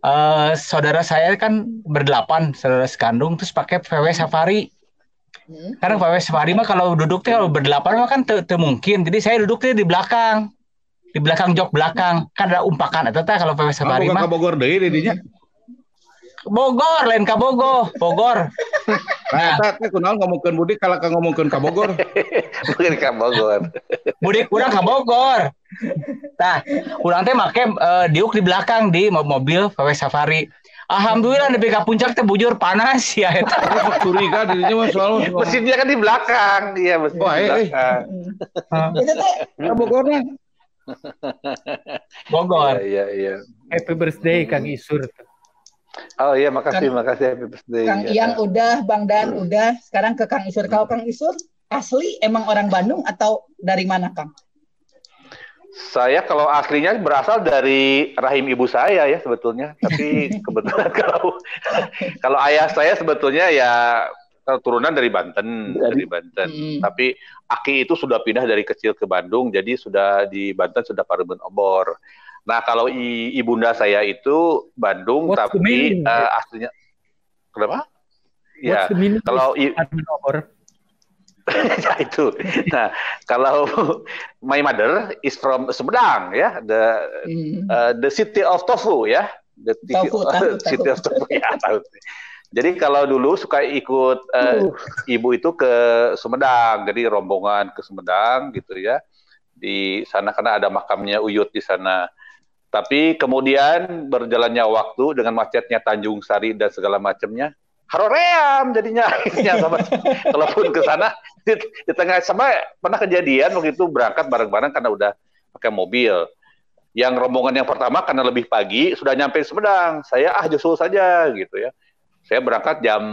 eh, saudara saya kan berdelapan, saudara sekandung, terus pakai VW Safari. Hmm. Karena VW Safari mah kalau duduk teh kalau berdelapan mah kan teu mungkin. Jadi saya duduknya di belakang. Di belakang jok belakang. Kan ada umpakan eta teh kalau VW Safari mah. ke Bogor deui didinya. Bogor, lain ka Bogor, Bogor. Nah, eta teh kunaon ngomongkeun mudik kalau ka ngomongkeun ka Bogor. Mungkin ke Bogor. mudik kurang ke Bogor. Nah, kurang teh make eh, diuk di belakang di mo- mobil VW Safari. Alhamdulillah nepi ka puncak teh bujur panas ya eta. Factory kan dirinya mah soal Mesinnya kan di belakang, dia mesin Wah, di eh, eh. belakang. Itu teh ka Bogor nah. Bogor. Iya, iya. Happy birthday Kang Isur. Oh iya, makasih, Kang- makasih happy birthday. Kang Ya. Iyang udah, Bang Dan udah. Sekarang ke Kang Isur. Kalau Kang Isur asli emang orang Bandung atau dari mana Kang? Saya kalau aslinya berasal dari rahim ibu saya ya sebetulnya, tapi kebetulan kalau kalau ayah saya sebetulnya ya keturunan dari Banten, dari Banten. Hmm. Tapi Aki itu sudah pindah dari kecil ke Bandung, jadi sudah di Banten sudah Pareben Obor. Nah kalau i- ibunda saya itu Bandung, What's tapi eh, aslinya kenapa? Ya, kalau of i- ya itu. Nah, kalau my mother is from Sumedang ya, the Hmm. uh, the city of tofu ya, the city, Tofu, tahu, city tahu. of tofu ya tahu. Jadi kalau dulu suka ikut uh, ibu itu ke Sumedang, jadi rombongan ke Sumedang gitu ya. Di sana karena ada makamnya Uyut di sana. Tapi kemudian berjalannya waktu dengan macetnya Tanjung Sari dan segala macamnya, haroream jadinya akhirnya sama telepon ke sana di, di tengah sama pernah kejadian waktu itu berangkat bareng-bareng karena udah pakai mobil. Yang rombongan yang pertama karena lebih pagi sudah nyampe Sumedang. Saya ah justru saja gitu ya. Saya berangkat jam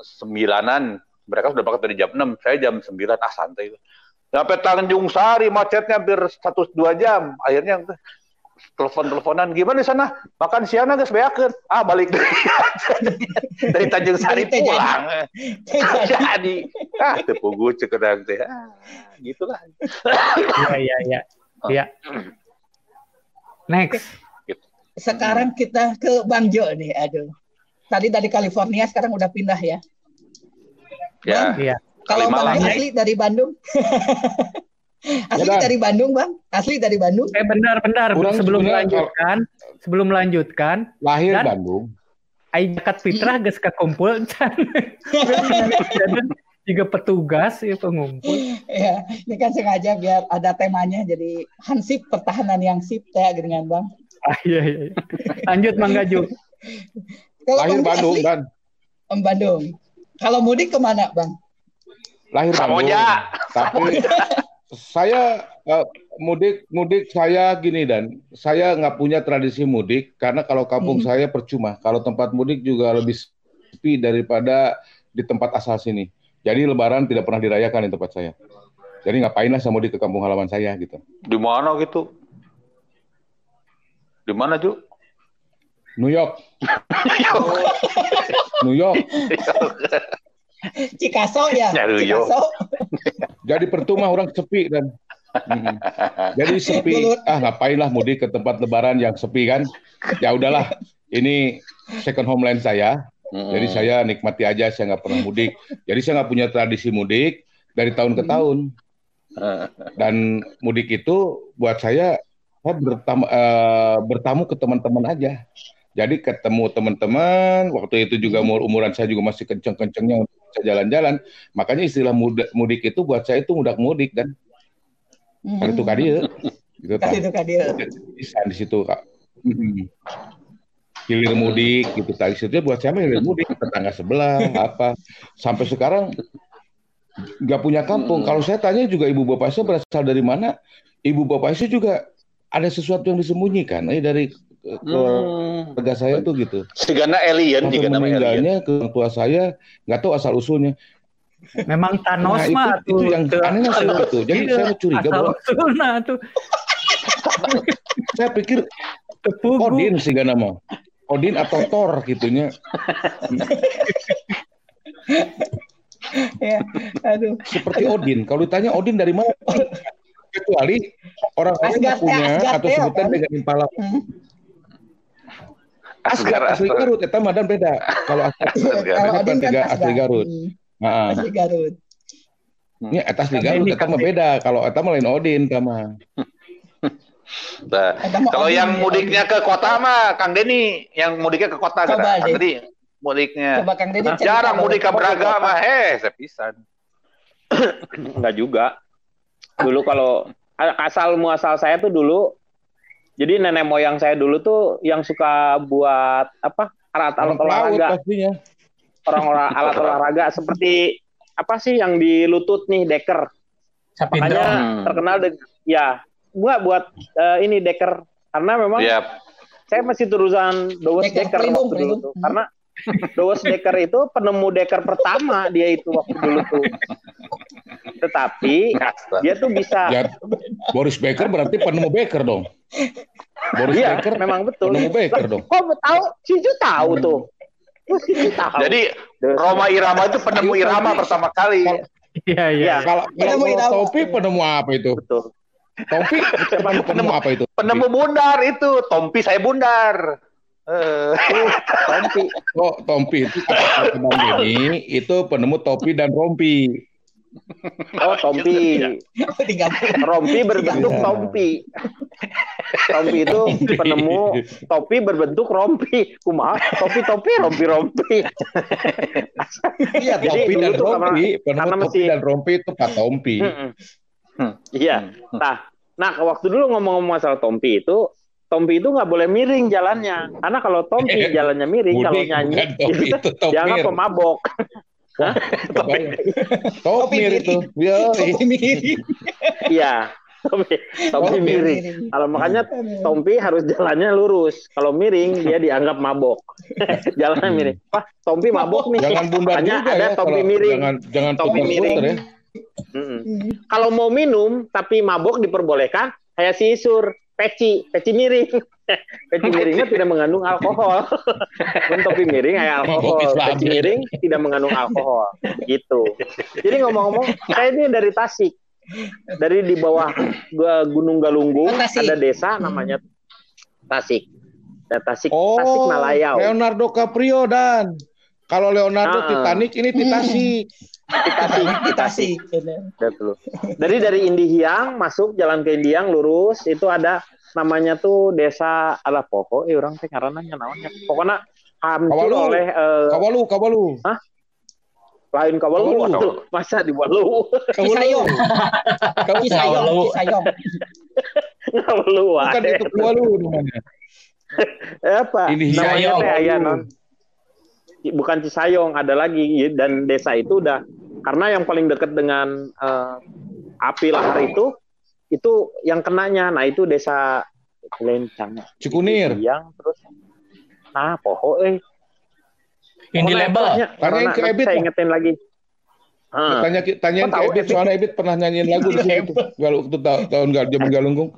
sembilanan. Mereka sudah berangkat dari jam 6. Saya jam 9 ah santai. Sampai Tanjung Sari macetnya hampir satu dua jam. Akhirnya telepon-teleponan gimana di sana makan siang guys beakeun ah balik dari, dari Tanjung Sari pulang Jadi. jadi ah tepugu cekedang teh ah, gitulah Iya, iya, iya. Iya. Next. Sekarang kita ke Bang Jo nih. Aduh. Tadi dari California sekarang udah pindah ya. ya Iya. Kalau Bang Jo ya. asli dari Bandung. asli Ya, dari Bandung, Bang. Asli dari Bandung. Eh bentar, bentar. Kurang sebelum melanjutkan, sebelum melanjutkan, Lahir Dan- Bandung. Aing jakat fitrah geus kakumpul can. juga petugas ya pengumpul. ya, ini kan sengaja biar ada temanya jadi hansip pertahanan yang sip ya dengan Bang. Ah, iya, iya. iya. Lanjut Mangga Ju. Kalau Lahir Bandung asli dan Om Bandung. Kalau mudik ke mana, Bang? lahir Bandung. Samoja. Tapi saya eh, mudik mudik saya gini dan saya nggak punya tradisi mudik karena kalau kampung Hmm. saya percuma. Kalau tempat mudik juga lebih sepi daripada di tempat asal sini. Jadi Lebaran tidak pernah dirayakan di tempat saya. Jadi ngapain lah saya mudik ke kampung halaman saya gitu. di mana gitu di mana Ju New York, New York. Cikaso ya. Cikaso. Jadi percuma orang sepi dan Mm. jadi sepi. Ah ngapain lah mudik ke tempat Lebaran yang sepi kan? Ya udahlah. Ini second homeland saya. Jadi saya nikmati aja, saya nggak pernah mudik. Jadi saya nggak punya tradisi mudik dari tahun ke tahun. Dan mudik itu buat saya, saya bertamu, eh, bertamu ke teman-teman aja. Jadi ketemu teman-teman, waktu itu juga umur umuran saya juga masih kenceng-kencengnya untuk bisa jalan-jalan. Makanya istilah muda- mudik itu buat saya itu mudak mudik dan kan itu. Gitu, Kak. itu bisa di situ kak. Mhm. Hilir mudik gitu tadi itu buat saya hilir mudik tetangga sebelah apa sampai sekarang nggak punya kampung. Kalau saya tanya juga ibu bapak saya berasal dari mana, ibu bapak saya juga ada sesuatu yang disembunyikan eh, dari eh, Hmm. keluarga saya tuh gitu. Sigana alien Sampai juga nama alien. meninggalnya ke orang tua saya nggak tahu asal usulnya. Memang Thanos Nah, itu- mah itu yang aneh sih itu. Jadi Iya, saya curiga bahwa- usulna tuh Saya pikir tepugu. Odin sih gak nama. Odin atau Thor gitunya. Ya. Aduh. seperti Odin. Kalau ditanya Odin dari mana? Kecuali orang lain Asgard, punya Asgard, atau ya, sebutan kan? dengan impala. Hmm. Asgar, asli Asgar. Garut, eta mah dan beda. Kalau Odin kan tiga asli. Garut. Hmm, Nah, Asli Garut. ini eta asli Garut, eta mah beda. Kalau eta mah lain Odin eta mah. Nah, kalau Odin yang ya, mudiknya ke kota mah Kang Denny, yang mudiknya ke kota Coba, kada. Kang Den. Denny. mudiknya. Coba Kang cerita Jarang mudik ke Braga mah, heh, sepisan. Enggak juga. Dulu kalau asal muasal saya tuh dulu jadi nenek moyang saya dulu tuh yang suka buat apa alat-alat olahraga pastinya. orang-orang alat olahraga seperti apa sih yang di lutut nih deker makanya Hmm. terkenal de- ya buat buat eh, ini deker karena memang Iya. saya masih terusan Dawes Deker, Deker pelindung, waktu dulu tuh. Karena Dawes Deker itu penemu Deker pertama dia itu waktu dulu tuh. Tetapi dia tuh bisa Ya, Boris Becker berarti penemu Becker dong. Boris iya Becker memang betul. penemu Becker dong. Kok tahu? Si Ju tahu tuh. Si Ju tahu. Jadi Roma Irama itu penemu Irama pertama kali. Iya, iya. Iya, Kalau Penemu. Topi penemu apa itu? betul. Topi penemu, penemu apa itu? Penemu bundar itu, Tompi saya bundar. Eh, Tompi. Oh, Tompi itu Denny, itu penemu topi dan rompi. Oh, Tompi. Tiga puluh. Rompi berbentuk Iya. tompi. Tompi itu penemu topi berbentuk rompi. Kumaha? Topi-topi, rompi-rompi. Iya, Jadi topi dulu dan tuh karena- rompi, penemu karena topi masih- dan rompi itu Pak Tompi. Mm-mm. Iya. Nah, nah waktu dulu ngomong-ngomong masalah Tompi itu, Tompi itu nggak boleh miring jalannya. Karena kalau Tompi jalannya miring, kalau nyanyi topi itu dianggap pemabok. Topir itu. Ya, Topi miring. Iya. Tompi, Tompi miring. Kalau makanya Tompi harus jalannya lurus. Kalau miring dia dianggap mabok. jalannya Hmm. miring. Wah, Tompi mabok nih. jangan bundar Makanya juga ada ya. Tompi kalau- miring. Jangan jangan Topi miring. ya. Mm-mm. Kalau mau minum tapi mabok diperbolehkan, kayak si Isur, peci, peci miring. Peci miringnya tidak mengandung alkohol. Pun topi miring kayak alkohol, peci miring tidak mengandung alkohol. Gitu. Jadi ngomong-ngomong, saya ini dari Tasik. Dari di bawah Gunung Galunggung Oh, ada desa namanya Tasik. Dan Tasik, Oh, Tasik Malayau. Leonardo Caprio dan kalau Leonardo Ah. Titanic ini Titanic. Tasik, Di Tasik. Betul. Dari dari Indihiang masuk jalan ke Indihiang lurus itu ada namanya tuh desa ala pokok eh orang teh ngaranna naonnya. Pokoknya hancur Kawalu. oleh eh, Kawalu, Kawalu. lain kawalu Kawalu. atuh. masa di walu Kisayong. Kisayong. Kisayong. kawalu Bukan itu Kawalu namanya. Eh, apa Ini namanya teh aya non bukan Cisayong ada lagi dan desa itu udah karena yang paling dekat dengan eh, api lahar itu itu yang kenanya. Nah itu desa Lencang Cikunir. yang terus nah poho eh. Yang di label. Yang ke Ebit, saya ingetin lagi. Tanya tanya ke Ebit soalnya Ebit pernah nyanyiin lagu di situ. Kalau waktu ta- tahun gal zaman Galunggung.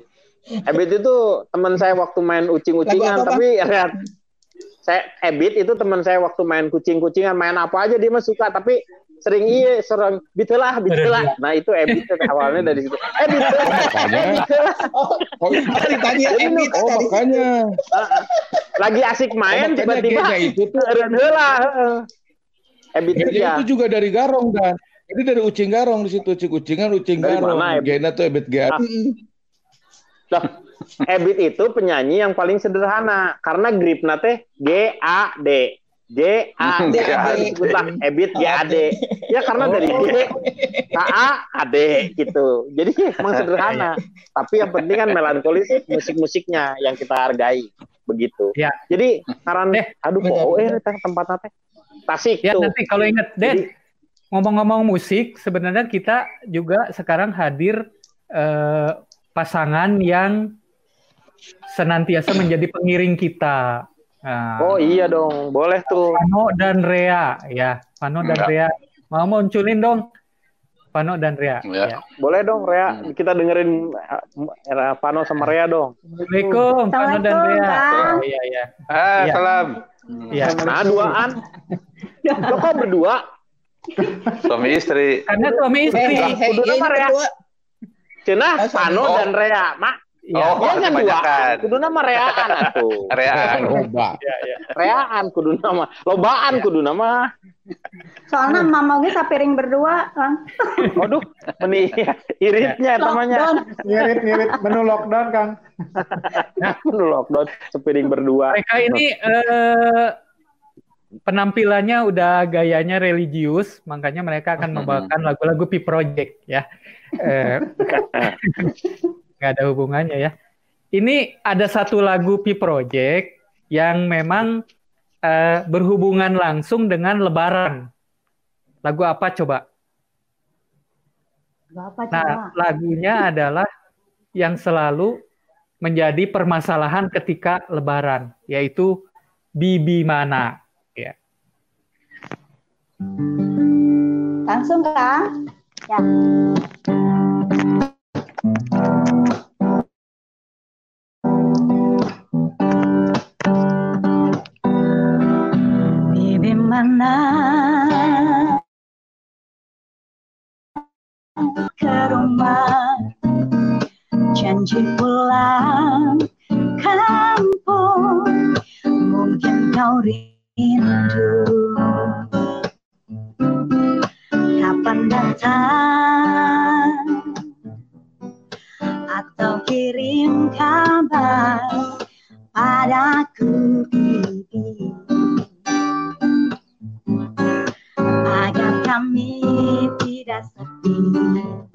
Ebit itu teman saya waktu main ucing-ucingan tapi lihat saya Ebit itu teman saya waktu main kucing-kucingan. Main apa aja dia mah suka tapi sering iya sering bitelah bitelah nah itu Ebit tuh awalnya dari situ eh bitelah eh Oh, Oh, ditanya Ebit oh makanya. lagi asik Oh, main makanya tiba-tiba itu tuh heeh. Ebit ya itu juga dari Garong dan. Jadi dari Ucing Garong di situ Ucing Ucingan Ucing Dari Garong. G-nya tuh Ebit G. Ah. Loh, Ebit itu penyanyi yang paling sederhana karena gripna teh G A D. G A D. Disebutlah Ebit G A D. Ya karena dari G K A A D gitu. Jadi emang sederhana. Tapi yang penting kan melankolis musik-musiknya yang kita hargai begitu. Ya. Jadi saran Eh, aduh kok eh tempatnya teh Tasik Ya tuh. nanti kalau ingat Den, ngomong-ngomong musik, sebenarnya kita juga sekarang hadir eh, pasangan yang senantiasa menjadi pengiring kita. Nah, Oh iya dong, boleh tuh. Pano dan Rea ya, Pano dan Enggak. Rea. Mau munculin dong, Pano dan Rea. Ya. Ya. Boleh dong Rea, kita dengerin eh, Pano sama Rea dong. Assalamualaikum, Pano dan Rea. Iya iya. Ah, Iya. salam. Iya. Nah, duaan. Lo kok berdua? Suami istri. Karena suami istri. hei, hei, Kudu ya, ini nama Rea. kedua. Cenah, Oh, suami. Pano Oh. dan Rea. Mak, Iya. Oh, dia kan duaan. Kudu nama Reaan atuh. Reaan. Loba. Reaan kudu nama. Lobaan kudu nama. Soalnya mama gue sapiring berdua, Kang. Waduh, meni iritnya namanya. Lockdown. Ngirit ngirit menu lockdown Kang. Lockdown sepiring berdua. Mereka ini eh, penampilannya udah gayanya religius, makanya mereka akan Hmm. membawakan lagu-lagu Pi Project ya. Eh, nggak ada hubungannya ya. Ini ada satu lagu Pi Project yang memang eh, berhubungan langsung dengan Lebaran. Lagu apa coba? Nah, coba. lagunya adalah yang selalu menjadi permasalahan ketika Lebaran, yaitu Bibi Mana. Ya. Langsung Kang. Ya. Bibi mana? Ke rumah. Janji pulang kampung. Mungkin kau rindu. Kapan datang atau kirim kabar padaku bibi agar kami tidak sedih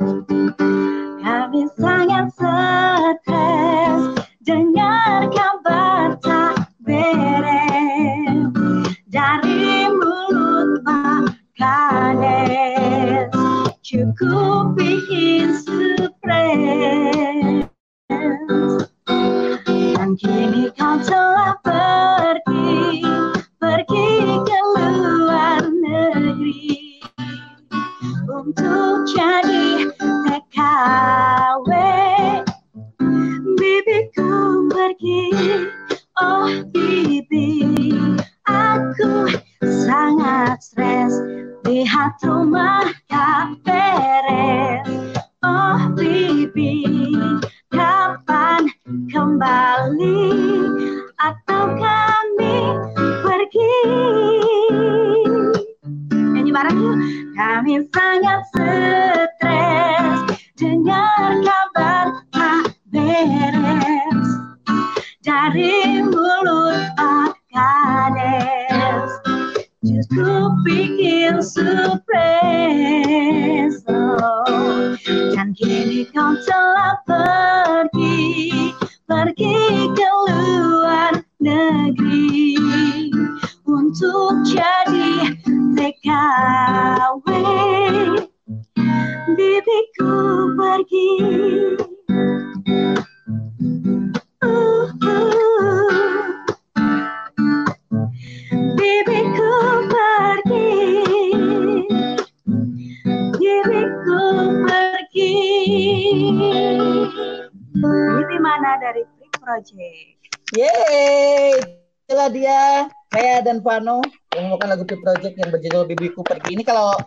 Ini kalau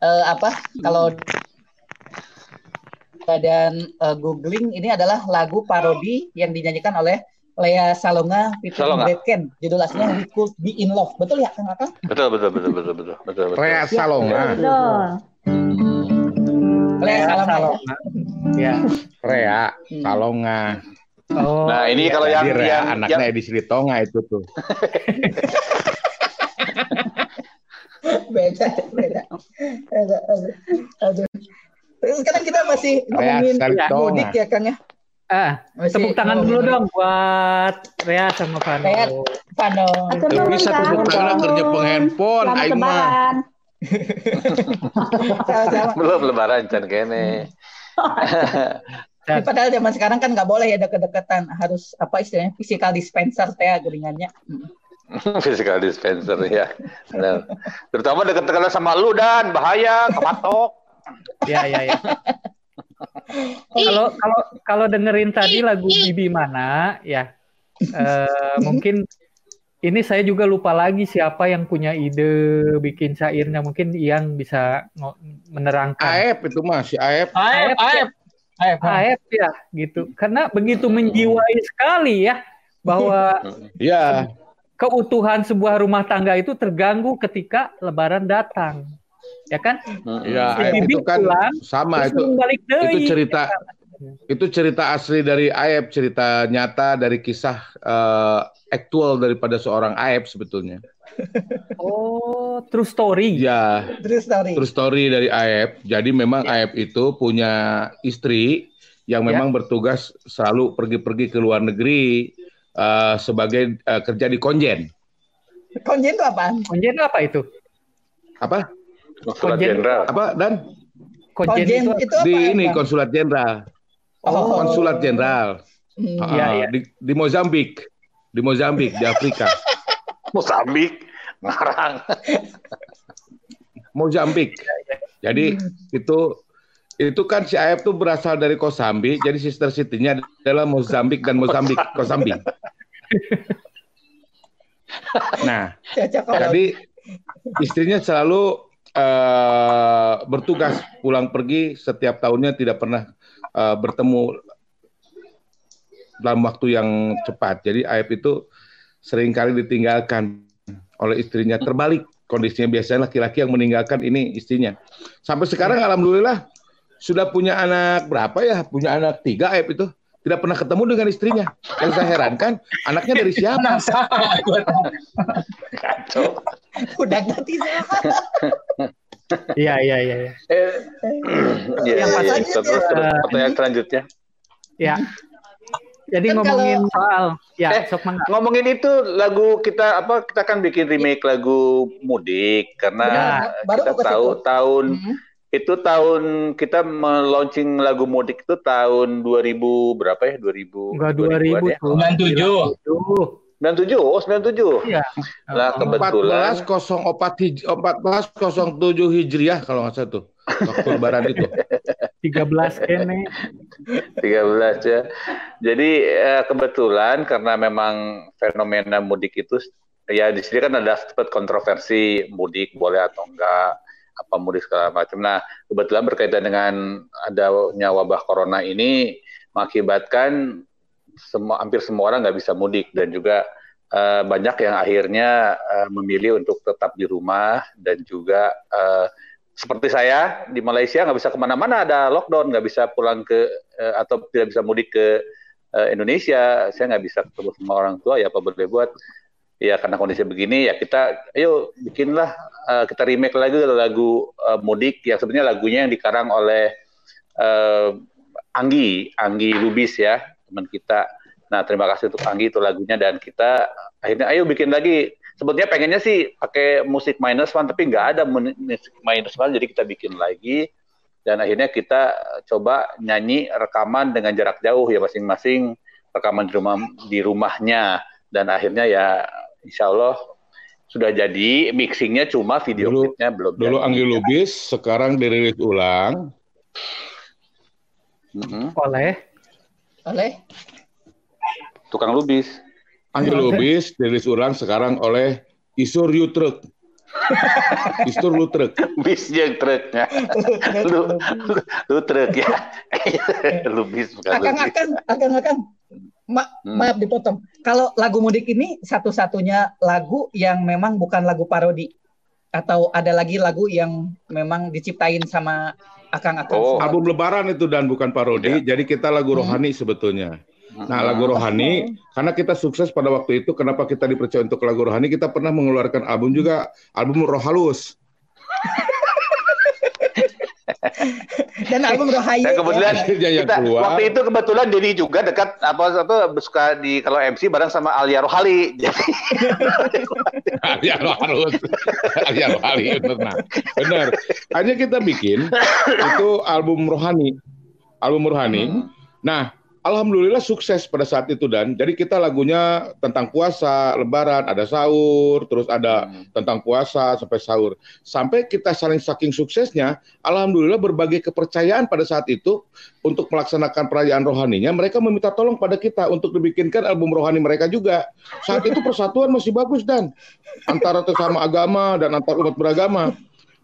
eh, apa? Kalau dan eh, googling ini adalah lagu parodi yang dinyanyikan oleh Lea Salonga featuring Salonga. Brad Judul aslinya We Could Be In Love. Betul ya, Kang Akang? Betul, betul, betul, betul, betul, betul, betul. Rea Salonga. Betul. Lea Salonga. Ya. Rea Salonga. Oh. Nah, ini kalau yang Jadi Rea yang, anaknya yang Edi Sritonga itu tuh. beda, beda. Aduh, aduh, aduh. Sekarang kita masih ngomongin mudik ya, Kang ya. Ah, Masih tepuk tangan ngomongin dulu dong buat Rea sama Vano. Rea. Vano. Nuhun, bisa tepuk tangan kerja penghandphone, aing mah. belum lebaran can kene. Tapi padahal zaman sekarang kan nggak boleh ya deket-deketan, harus apa istilahnya physical dispenser teh geningannya. Physical dispenser ya. Benar. Terutama dekat-dekat sama lu dan bahaya kepatok. Ya, ya, ya. Kalau kalau kalau dengerin tadi lagu Bibi mana, ya eh, mungkin ini saya juga lupa lagi siapa yang punya ide bikin syairnya. Mungkin Ian bisa menerangkan. Aep itu mah si Aep. Aep, aep. Aep. AF ya, gitu. Karena begitu menjiwai sekali ya bahwa Ya, keutuhan sebuah rumah tangga itu terganggu ketika Lebaran datang, ya kan? ya Si itu kan pulang, sama itu balik itu cerita itu cerita asli dari Aep, cerita nyata dari kisah eh, aktual daripada seorang Aep sebetulnya. Oh, true story. Ya, True story. true story dari Aep. Jadi memang Aep itu punya istri yang Ya. memang bertugas selalu pergi-pergi ke luar negeri eh, sebagai eh, kerja di konjen. Konjen itu apaan? Konjen apa itu? Apa? Konsulat. Jenderal. Apa dan Konjen, Konjen itu itu apa? di ini Bang? konsulat jenderal. Oh. Konsulat jenderal. Hmm. Ah, Iya, iya. Di, di Mozambik. Di Mozambik, di Afrika. Mosambik, ngarang. Mozambik. Jadi itu itu kan si Aep tuh berasal dari Kosambi, jadi sister city-nya adalah Mozambik dan Mozambik, Kosambi. Nah, kalau jadi istrinya selalu eh, bertugas pulang pergi setiap tahunnya tidak pernah eh, bertemu dalam waktu yang cepat. Jadi Aep itu sering kali ditinggalkan oleh istrinya terbalik kondisinya biasanya laki-laki yang meninggalkan ini istrinya. Sampai sekarang alhamdulillah sudah punya anak berapa ya? Punya anak tiga Aep itu tidak pernah ketemu dengan istrinya. Yang saya herankan anaknya dari siapa? Kacau. udah ganti? Iya, iya, iya. iya. Eh, ya, ya, terus, terus, eh, pertanyaan selanjutnya. Ya. Jadi Kan ngomongin kalau- soal ya, Eh, sok mangga. Ngomongin itu lagu kita apa kita kan bikin remake lagu mudik karena Ya, baru kita tahu tahun Hmm. Itu tahun kita meluncing lagu mudik itu tahun 2000 berapa ya 2000 Enggak 2000-an 2000 ya? tuh. 97. Tuh. 97 oh 97 Iya. nah kebetulan 1404 hij 1407 Hijriah kalau nggak salah tuh. Waktu lebaran itu. 13 kene. 13 ya. Jadi eh, kebetulan karena memang fenomena mudik itu ya di sini kan ada sempat kontroversi mudik boleh atau enggak apa mudik segala macam. Nah kebetulan berkaitan dengan adanya wabah corona ini mengakibatkan semua hampir semua orang nggak bisa mudik. Dan juga eh, banyak yang akhirnya eh, memilih untuk tetap di rumah. Dan juga eh, seperti saya di Malaysia nggak bisa ke mana-mana. Ada lockdown nggak bisa pulang ke eh, atau tidak bisa mudik ke eh, Indonesia. Saya nggak bisa ketemu sama orang tua ya apa boleh buat ya karena kondisi begini ya kita ayo bikinlah eh, kita remake lagi lagu eh, mudik yang sebenarnya lagunya yang dikarang oleh eh, Anggi Anggi Lubis ya teman kita. Nah terima kasih untuk Anggi itu lagunya dan kita akhirnya ayo bikin lagi. Sebetulnya pengennya sih pakai musik minus one tapi nggak ada musik minus one jadi kita bikin lagi. Dan akhirnya kita coba nyanyi rekaman dengan jarak jauh ya masing-masing rekaman di rumah di rumahnya. Dan akhirnya ya insya Allah sudah jadi mixingnya cuma video Dulu- klipnya belum Dulu jadi. Anggi Lubis, sekarang dirilis ulang. Mm-mm. Oleh oleh tukang lubis Anggi Lubis dirilis ulang sekarang oleh Isur Yutruk. Isur Lutruk. bis yang truknya lu, lu, lu truk ya lu bis bukan Akang lubis. akang akang akang. Ma- Hmm. Maaf dipotong. Kalau lagu mudik ini satu-satunya lagu yang memang bukan lagu parodi atau ada lagi lagu yang memang diciptain sama akang-akang. Oh. semua? Album Lebaran itu dan bukan parodi. Jadi kita lagu rohani sebetulnya. Nah, lagu rohani karena kita sukses pada waktu itu kenapa kita dipercaya untuk lagu rohani? Kita pernah mengeluarkan album juga, album Roh Halus. Dan album Rohayu. Dan kebetulan ya. Kita keluar. waktu itu kebetulan Dedi juga dekat apa apa suka di kalau MC bareng sama Alia Rohali. Jadi Alia Roh Halus. Alia Roh Halus, benar. Benar. Hanya kita bikin itu album rohani. Album rohani. Nah, alhamdulillah sukses pada saat itu dan jadi kita lagunya tentang puasa, lebaran, ada sahur, terus ada tentang puasa sampai sahur. Sampai kita saling saking suksesnya, alhamdulillah berbagai kepercayaan pada saat itu untuk melaksanakan perayaan rohaninya, mereka meminta tolong pada kita untuk dibikinkan album rohani mereka juga. Saat itu persatuan masih bagus dan antara sesama agama dan antar umat beragama.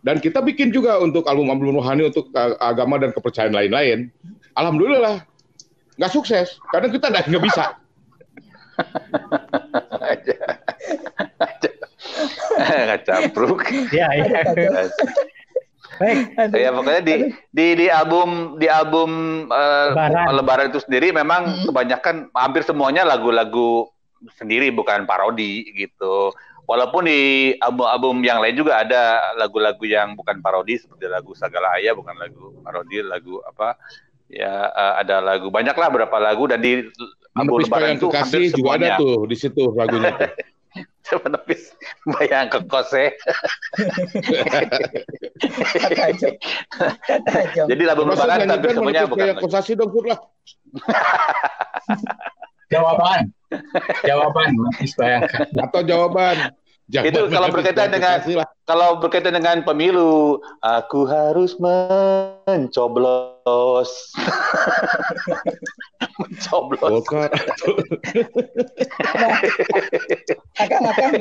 Dan kita bikin juga untuk album-album rohani untuk uh, agama dan kepercayaan lain-lain. Alhamdulillah nggak sukses karena kita nggak nggak bisa. Ngacapruk. ya ya. Baik. ya pokoknya di di di album di album eh, Lebaran. Lebaran itu sendiri memang kebanyakan hampir semuanya lagu-lagu sendiri bukan parodi gitu. walaupun di album-album yang lain juga ada lagu-lagu yang bukan parodi seperti lagu Sagala Ayah bukan lagu parodi lagu apa ya eh, ada lagu banyak lah berapa lagu dan di album Menepis lebaran itu kekasih juga ada semuanya tuh di situ lagunya tuh. menepis bayang ke kose Jom. jadi album Termasuk lebaran nyanyikan semuanya bukan lagu. kekasih dong Kur lah. Jawaban. Jawaban. Mas bayangkan. Atau jawaban. Jangan itu kalau berkaitan dengan lah. kalau berkaitan dengan pemilu aku harus mencoblos mencoblos Golkar. Akang, Akang,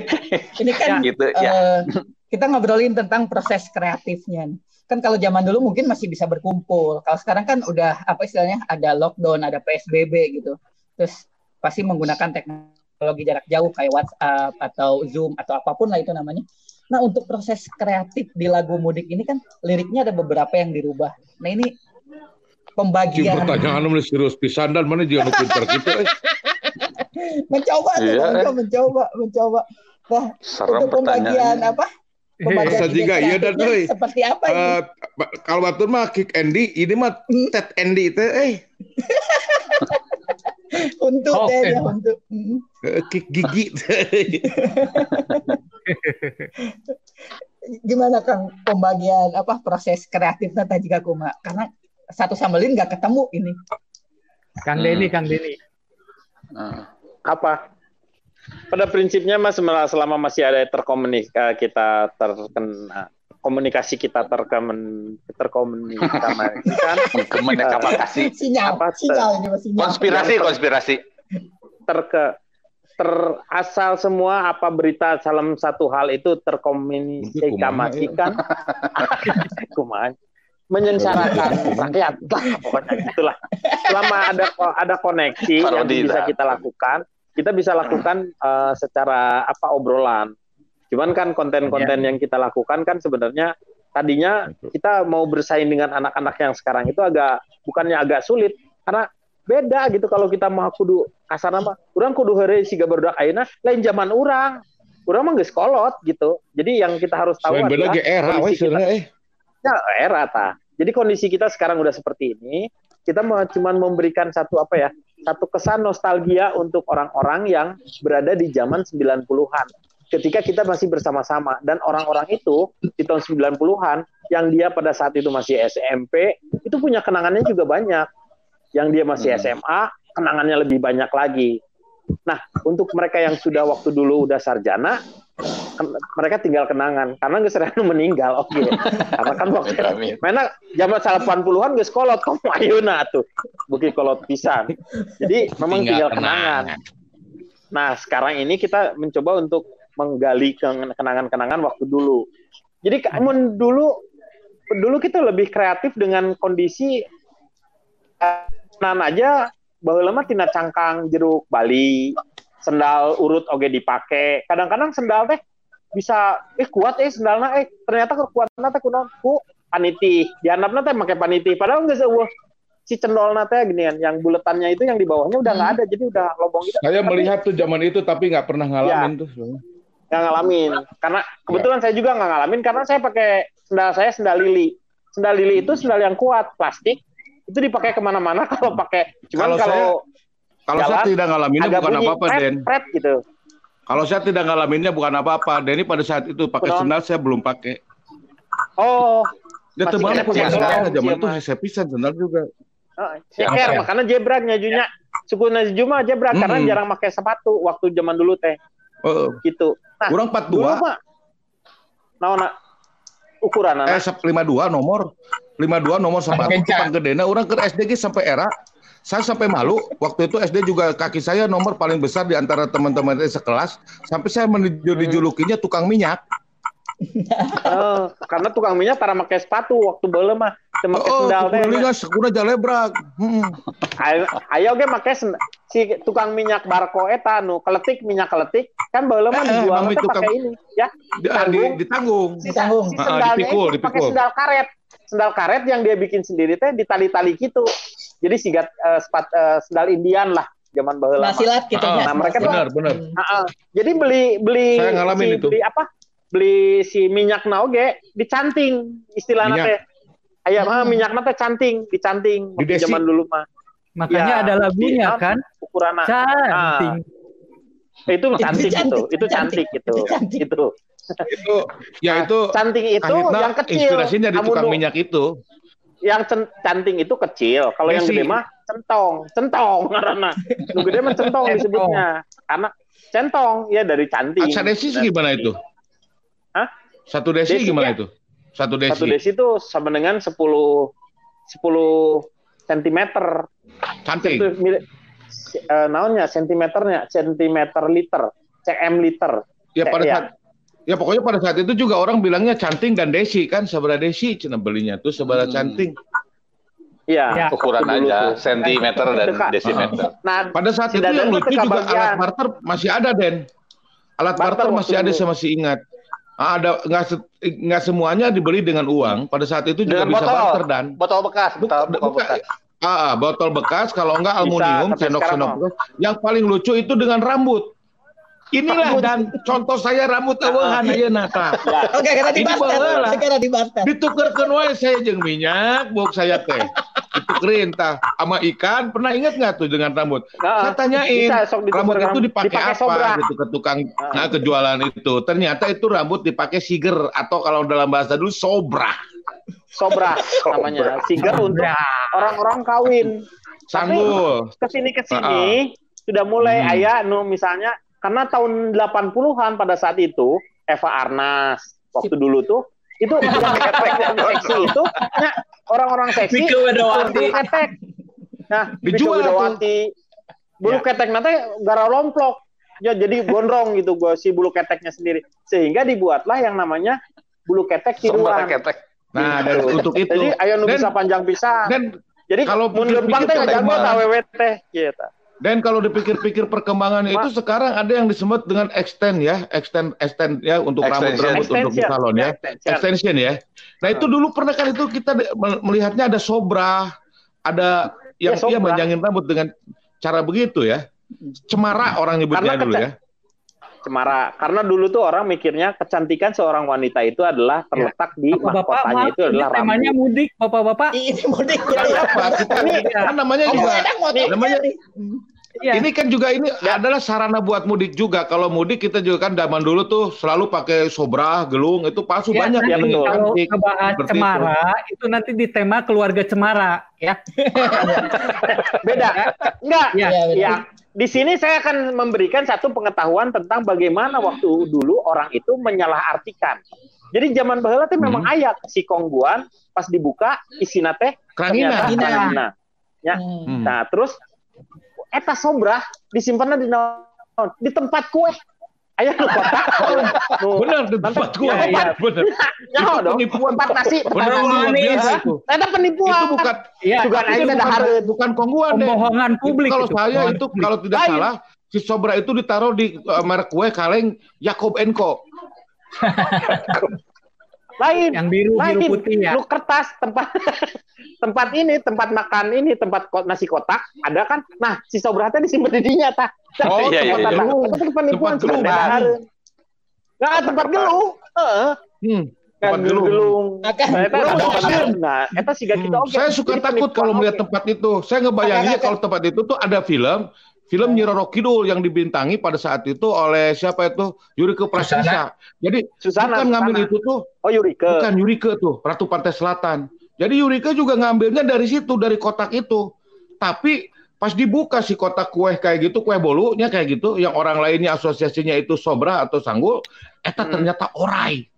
ini kan gitu eh, ya kita ngobrolin tentang proses kreatifnya. Kan kalau zaman dulu mungkin masih bisa berkumpul. Kalau sekarang kan udah apa istilahnya ada lockdown, ada PSBB gitu. Terus pasti menggunakan teknologi jarak jauh kayak WhatsApp atau Zoom atau apa pun lah itu namanya. Nah untuk proses kreatif di lagu mudik ini kan liriknya ada beberapa yang dirubah. Nah ini pembagian pertanyaan lu serius pisan dan mana juga nu pinter gitu eh. mencoba tuh, Iya, Jo, mencoba, mencoba. Nah serem untuk pembagian apa? Pembagian Masa ide juga iya dan euy. seperti apa ini? Eh, kalau batur mah kick Andy, ini mah Ted Andy teh eh untuk Oke. deh ya untuk. Mm. Eh, kick gigi. Gimana Kang pembagian apa proses kreatifnya tadi kuma? Karena satu sama lain nggak ketemu ini. Kang Hmm. Denny, Kang Denny. Nah, apa pada prinsipnya mas selama- selama masih ada terkomunikasi kita terkena komunikasi kita terkomun terkomunikasikan. Komunikasi Sinyal, Apa, sinyal sinyal. konspirasi konspirasi. terke terasal semua apa berita dalam satu hal itu terkomunikasikan. Kumaha? Menyengsarakan rakyat. Lah pokoknya gitulah. Selama ada ada koneksi yang Parodi bisa kita lakukan kita bisa lakukan eh, secara apa obrolan cuman kan konten-konten yang kita lakukan kan sebenarnya tadinya kita mau bersaing dengan anak-anak yang sekarang itu agak bukannya agak sulit karena beda gitu kalau kita mau kudu kasar nama orang kudu hari siga barudak ayeuna lain zaman orang orang mah geus kolot gitu jadi yang kita harus tahu beda adalah era we kondisi kita- eh. Ya, era ta. Jadi kondisi kita sekarang udah seperti ini. Kita mau cuman memberikan satu apa ya? Satu kesan nostalgia untuk orang-orang yang berada di zaman 90-an. Ketika kita masih bersama-sama. Dan orang-orang itu di tahun 90-an yang dia pada saat itu masih SMP, itu punya kenangannya juga banyak. Yang dia masih SMA, kenangannya lebih banyak lagi. Nah, untuk mereka yang sudah waktu dulu udah sarjana, mereka tinggal kenangan. Karena geus serana meninggal. Oke. Karena kan waktu mana zaman 80-an geus kolot kamu ayeuna tuh. Bukti kolot pisan. Jadi memang tinggal, kenangan. Nah sekarang ini kita mencoba untuk menggali ke- kenangan-kenangan waktu dulu. Jadi kamu dulu dulu kita lebih kreatif dengan kondisi eh, nan aja bahwa lama tina cangkang jeruk Bali sendal urut oge dipake. Kadang-kadang sendal teh bisa eh kuat eh sendalna eh ternyata kekuatannya teh kunaon? Ku paniti. Dianapna teh make paniti. Padahal nggak seueuh si cendolna teh ginian yang buletannya itu yang di bawahnya udah nggak ada. Jadi udah lobong gitu Saya melihat tuh zaman itu tapi nggak pernah ngalamin tuh. Nggak ngalamin. Karena kebetulan saya juga nggak ngalamin karena saya pakai sendal saya sendal lili. Sendal lili itu sendal yang kuat plastik. Itu dipakai ke mana-mana kalau pakai. Cuman Kalau kalau Kalau saya jalan, tidak ngalaminnya bukan apa-apa, Den. pret gitu. Kalau saya tidak ngalaminnya bukan apa-apa. Denny pada saat itu pakai sendal saya belum pakai. oh. Teman kena punya saya. zaman itu saya pisan sendal juga. Oh, ceker makanya jebra nyajunya. Suku Najjuma jebra karena Hmm. jarang pakai sepatu waktu zaman dulu teh Oh, gitu. Nah, kurang dulu 42. mah naon ukuran Eh, sep- 52 nomor. 52 nomor sepatu gedena orang ke SDG sampai era. Saya sampai malu. Waktu itu SD juga kaki saya nomor paling besar di antara teman-teman saya sekelas. Sampai saya menuju dijulukinya tukang minyak. Eh, karena tukang minyak tara pakai sepatu waktu baheula mah teu make Oh, sendal teh. kukulingan sekuna jalebrak. Hmm. Ayo ayo ge make si tukang minyak barko eta nu keletik minyak keletik kan baheula mah Eh, dijual teh tukang- pakai ini ya. Di- ah, di- ditanggung. Si, Ditanggung. si Ah, sendalnya dipikul, itu pakai dipikul. sendal karet. Sendal karet yang dia bikin sendiri teh ditali-tali gitu. Jadi sigat eh, sepat, eh, sendal Indian lah. zaman baheula. mah. Nasilat gitu ya. Nah, mereka tuh- benar benar Ah, ah. Jadi beli beli Saya ngalamin si, itu. beli apa? Beli si minyak naoge dicanting istilahnya teh. Ayam ah, Hmm. minyak teh canting, dicanting Di zaman dulu mah. Makanya Ya, ada lagunya di- kan. Ukuran Canting. itu cantik cantik, itu, itu cantik, cantik itu. itu cantik. Itu. itu ya itu Canting itu Kahitna yang kecil. inspirasinya di tukang Amun- minyak itu Yang canting itu kecil, kalau yang gede mah centong, centong karena nu gede mah centong disebutnya. Karena centong ya dari canting. Aksa desi gimana itu Hah? satu desi, Desi, gimana ya. itu satu desi, Satu desi itu sama dengan 10 10 cm. cantik Itu mil- eh, naonnya sentimeternya, sentimeter liter, cm liter. ya pada Iya. saat ya pokoknya pada saat itu juga orang bilangnya canting dan desi kan sebelah desi cina belinya tuh sebelah Hmm. canting Iya. Ya. Ukuran aja, tuh. sentimeter dan desimeter. Nah, pada saat Si itu yang lucu juga alat barter masih ada den alat Barter barter masih ada saya masih ingat ada nggak se- nggak semuanya dibeli dengan uang pada saat itu juga Dengan bisa botol. barter dan Botol bekas, botol, botol bekas. Ah, ah, botol bekas kalau enggak aluminium, tapi sendok sekarang sendok mah. bekas. Yang paling lucu itu dengan rambut. Inilah dan contoh saya rambut awehan aja nata. Oke, karena di barter. Sekarang di barter. Ditukerkeun wae saya jeung minyak, buk saya teh. Ditukerin tah sama ikan. Pernah ingat nggak tuh dengan rambut? Nah, Saya tanyain, rambut itu dipakai Dipakai apa sobra. gitu ke tukang Ah. nah, kejualan itu. Ternyata itu rambut dipakai siger atau kalau dalam bahasa dulu sobra. sobra namanya. Siger untuk orang-orang kawin. Sanggul. ke sini ke sini sudah mulai Hmm. ayah nu misalnya karena tahun 80-an pada saat itu Eva Arnas waktu dulu tuh itu yang ketek yang seksi itu ya, orang-orang seksi bulu ketek. Nah Dijual tuh. Wedawati. Bulu ketek nanti gara lomplok. Ya jadi gondrong gitu gua si bulu keteknya sendiri. Sehingga dibuatlah yang namanya bulu ketek tiruan ketek. Nah, Gitu. untuk itu. jadi ayo nu bisa panjang bisa Dan jadi kalau kalau mun lempang teh pikir-pikir jago teh gitu Dan kalau dipikir-pikir perkembangan itu sekarang ada yang disebut dengan extend ya, extend extend ya untuk rambut-rambut untuk di salon ya. Extension. Extension ya. Nah, itu dulu pernah kan itu kita melihatnya ada sobra, ada yang Ya, dia sobra. menjangin rambut dengan cara begitu ya. Cemara orang nyebutnya dulu ya. Cemara. Karena dulu tuh orang mikirnya kecantikan seorang wanita itu adalah terletak di mahkotanya itu ini adalah temanya rambut. mudik, bapak-bapak. Ini mudik. Nggak apa, kita kan namanya Oh, juga enak motornya namanya. Iya. Ini kan juga ini adalah sarana buat mudik juga. Kalau mudik kita juga kan zaman dulu tuh selalu pakai sobra, gelung, itu palsu Ya, banyak ya, yang betul. kalau ngebahas cemara itu. nanti di tema keluarga cemara ya. Beda. Enggak. Ya. Iya, betul. Ya, di sini saya akan memberikan satu pengetahuan tentang bagaimana waktu dulu orang itu menyalahartikan. Jadi zaman baheula teh memang Hmm. aya si kongguan pas dibuka isina teh Kerangina. ternyata. Ya. Hmm. Nah, terus eta sobra disimpannya di naon? Di tempat kue. Aya nu kotak. nu- Benar, tempat gua. ya, ya. Benar. Nyaho Itu dong. penipuan. Tempat nasi, Benar, luar manis. biasa itu. Penipuan. Itu bukan Iya, Juga itu bukan, bukan kongguan deh. pembohongan Itu publik kalau saya itu kalau tidak salah si sobra itu ditaruh di uh, merek kue kaleng Yakob Co. Lain. yang biru Lain. biru putih ya. Lu kertas tempat tempat ini, tempat makan ini, tempat nasi kotak ada kan? Nah, si sobrahnya disimpan di dinya tah. Oh, iya, iya, tempat iya. apa? Itu penipuan Tempat gelung. Nah, tempat gelung. Heeh. Hmm, Kan tempat gelung. Nah, eta Nah, siga kita Hmm, oke. Saya suka takut kalau melihat tempat itu. Saya ngebayanginnya kalau tempat itu tuh ada film, film Nyi Roro Kidul yang dibintangi pada saat itu oleh siapa itu Yurike Prasisa. Jadi Susana, bukan ngambil Susana. itu tuh, Oh, Yurike. bukan Yurike tuh, Ratu Pantai Selatan. Jadi Yurike juga ngambilnya dari situ, dari kotak itu. Tapi pas dibuka si kotak kue kayak gitu, kue bolunya kayak gitu, yang orang lainnya asosiasinya itu sobra atau sanggul, eta Hmm. ternyata orai.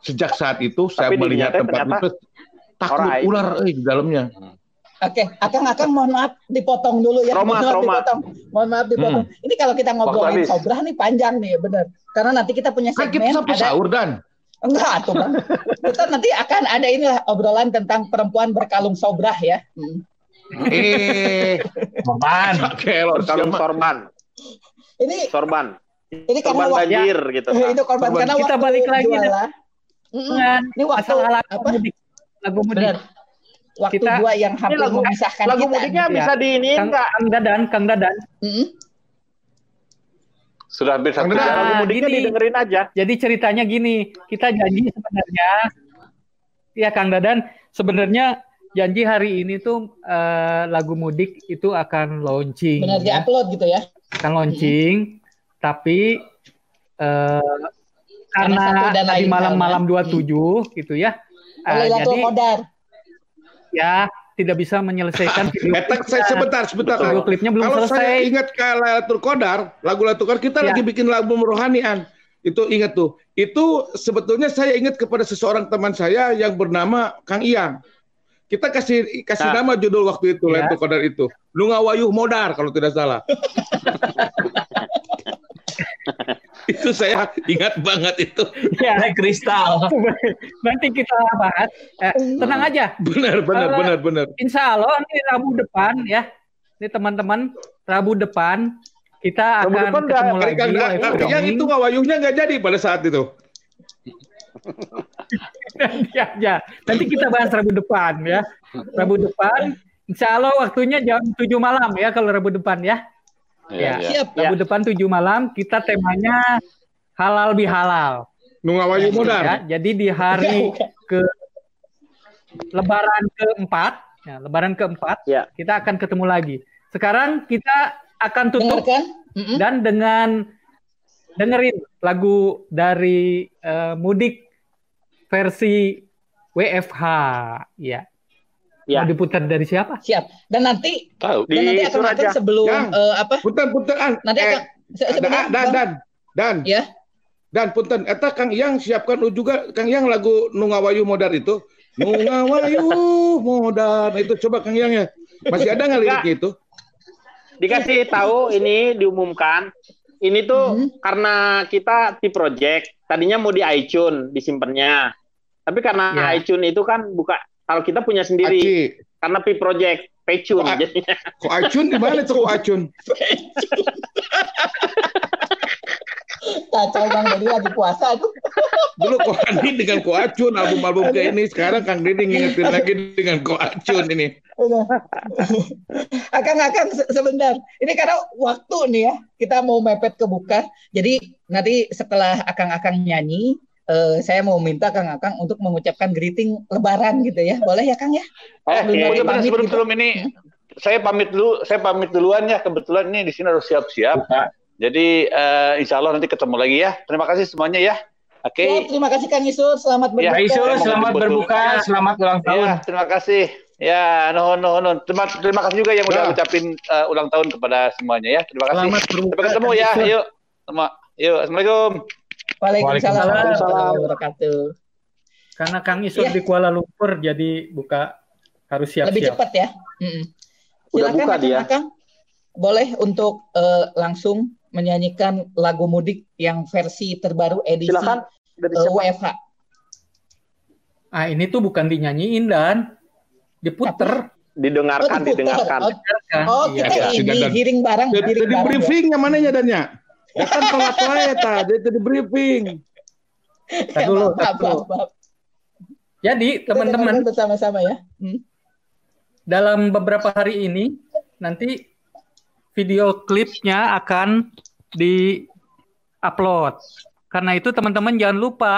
Sejak saat itu saya Tapi di melihat tempat ternyata itu takut orai. ular eh, di dalamnya. Oke, Akang Akang mohon maaf dipotong dulu ya. Roma, mohon maaf Roma. dipotong. Mohon maaf dipotong. Ini kalau kita ngobrolin sobrah nih panjang nih, bener. Karena nanti kita punya Kan kita segmen sampai ada sahur dan enggak tuh Bang. Kita nanti akan ada inilah obrolan tentang perempuan berkalung sobrah ya. Hmm. eh Aman. kelor Kalung sorban. Ini Sorban. ini Sorban waktu banjir gitu. itu korban Korban. karena Kita waktu balik lagi, jualan. Dengan Ini waktu masalah lagu apa? mudik. Lagu mudik. Benar. Waktu kita- dua yang hampir lagu- memisahkan lagu kita. mudiknya Ya. bisa diiniin Kang, nggak? Kang Dadan, Kang Dadan. Mm-mm. Sudah hampir satu Kang Dadan, jam. Lagu mudiknya gini. didengerin aja. Jadi ceritanya gini, kita janji sebenarnya, ya Kang Dadan, sebenarnya janji hari ini tuh eh, lagu mudik itu akan launching, Benar ya. di-upload gitu ya. akan launching, tapi eh, Karena satu karena dan tadi malam-malam halnya. 27 gitu ya, eh, Lailatul jadi Qadar. Ya tidak bisa menyelesaikan video saya sebentar, sebentar. Video klipnya belum Kalau saya selesai. ingat ke Lailatul Qadar, lagu Lailatul Qadar kita Ya. lagi bikin lagu merohanian. Itu ingat tuh. Itu sebetulnya saya ingat kepada seseorang teman saya yang bernama Kang Iyang. Kita kasih kasih Nah. nama judul waktu itu Ya. Lailatul Qadar itu. Nungawayuh Modar kalau tidak salah. itu saya ingat banget itu. ya kristal. nanti kita bahas. Eh, tenang aja, Benar, benar, Eh, benar, benar. Insya Allah ini Rabu depan ya. Ini teman-teman Rabu depan kita Rabu akan depan ketemu Kali lagi live Kang Iyang streaming. itu ngawayuhnya nggak jadi pada saat itu. ya, ya. Nanti kita bahas Rabu depan ya. Rabu depan Insya Allah waktunya jam 7 malam ya kalau Rabu depan ya. Ya. Siap. Rabu depan 7 malam kita temanya halal bihalal. Nungawayuh Modar. Ya, jadi di hari ke Lebaran keempat, ya, Lebaran keempat, Ya. kita akan ketemu lagi. Sekarang kita akan tutup Dengarkan. Mm-mm. dan dengan dengerin lagu dari eh, Mudik versi WFH, ya. Ya. Mau diputar dari siapa? Siap. Dan nanti Tahu. dan nanti akan akan aja. sebelum Yang. eh, apa? Punten punten an. Nanti Eh, akan se- dan dan dan dan Ya. dan punten eta Kang Yang siapkan juga Kang Yang lagu Nungawayu Modar itu. Nungawayu Modar itu coba Kang Yang ya. Masih ada nggak liriknya itu? Dikasih tahu ini diumumkan. Ini tuh Mhm. karena kita di project. Tadinya mau di iTunes disimpannya. Tapi karena Ya. iTunes itu kan buka kalau kita punya sendiri Aci. karena Pi Project Pecun jadinya. Kok Acun di mana tuh kok Acun? Kacau Bang Dedi lagi puasa tuh. Dulu kok Andi dengan kok Acun album-album kayak ini. Sekarang Kang Didi ngingetin lagi dengan kok Acun ini. akan akan se- sebentar. Ini karena waktu nih ya. Kita mau mepet ke buka. Jadi nanti setelah Akang-akang nyanyi, eh, saya mau minta Kang Akang untuk mengucapkan greeting Lebaran gitu ya. Boleh ya Kang ya? Eh, Belum ada bener-bener pamit sebelum gitu. sebelum ini saya pamit dulu, saya pamit duluan ya. Kebetulan ini di sini harus siap-siap. Jadi eh, insya Allah nanti ketemu lagi ya. Terima kasih semuanya ya. Oke. Ya, terima kasih Kang Isur. Selamat Ya, berbuka. Isul, Saya mau selamat berbuka, selamat ulang tahun. Ya, terima kasih. Ya, no, no, no. Terima, terima kasih juga yang udah Ya. ucapin eh, ulang tahun kepada semuanya ya. Terima kasih. Selamat berbuka. Sampai ketemu ya. Isur. Yuk. Sama. Yuk. Assalamualaikum. Waalaikumsalam Waalaikumsalam. warahmatullahi wabarakatuh. Karena Kang Isur Iya. di Kuala Lumpur jadi buka harus Lebih siap-siap. cepat ya. Mm-mm. Udah Silakan buka dia. Akang-akang. Boleh untuk eh, langsung menyanyikan lagu mudik yang versi terbaru edisi Silakan eh, siapa? WFH. Ah ini tuh bukan dinyanyiin dan diputer. Didengarkan, Oh, didengarkan. Oh? Oh, Iya. kita Si ini Dadan. giring barang, Jadi giring barang. ya. briefingnya mana ya dannya? Ya kan telat wae ta, dia tadi briefing. Tar dulu, Maaf, maaf, maaf. Jadi teman-teman bersama-sama ya. Hmm. dalam beberapa hari ini nanti video klipnya akan di upload. Karena itu teman-teman jangan lupa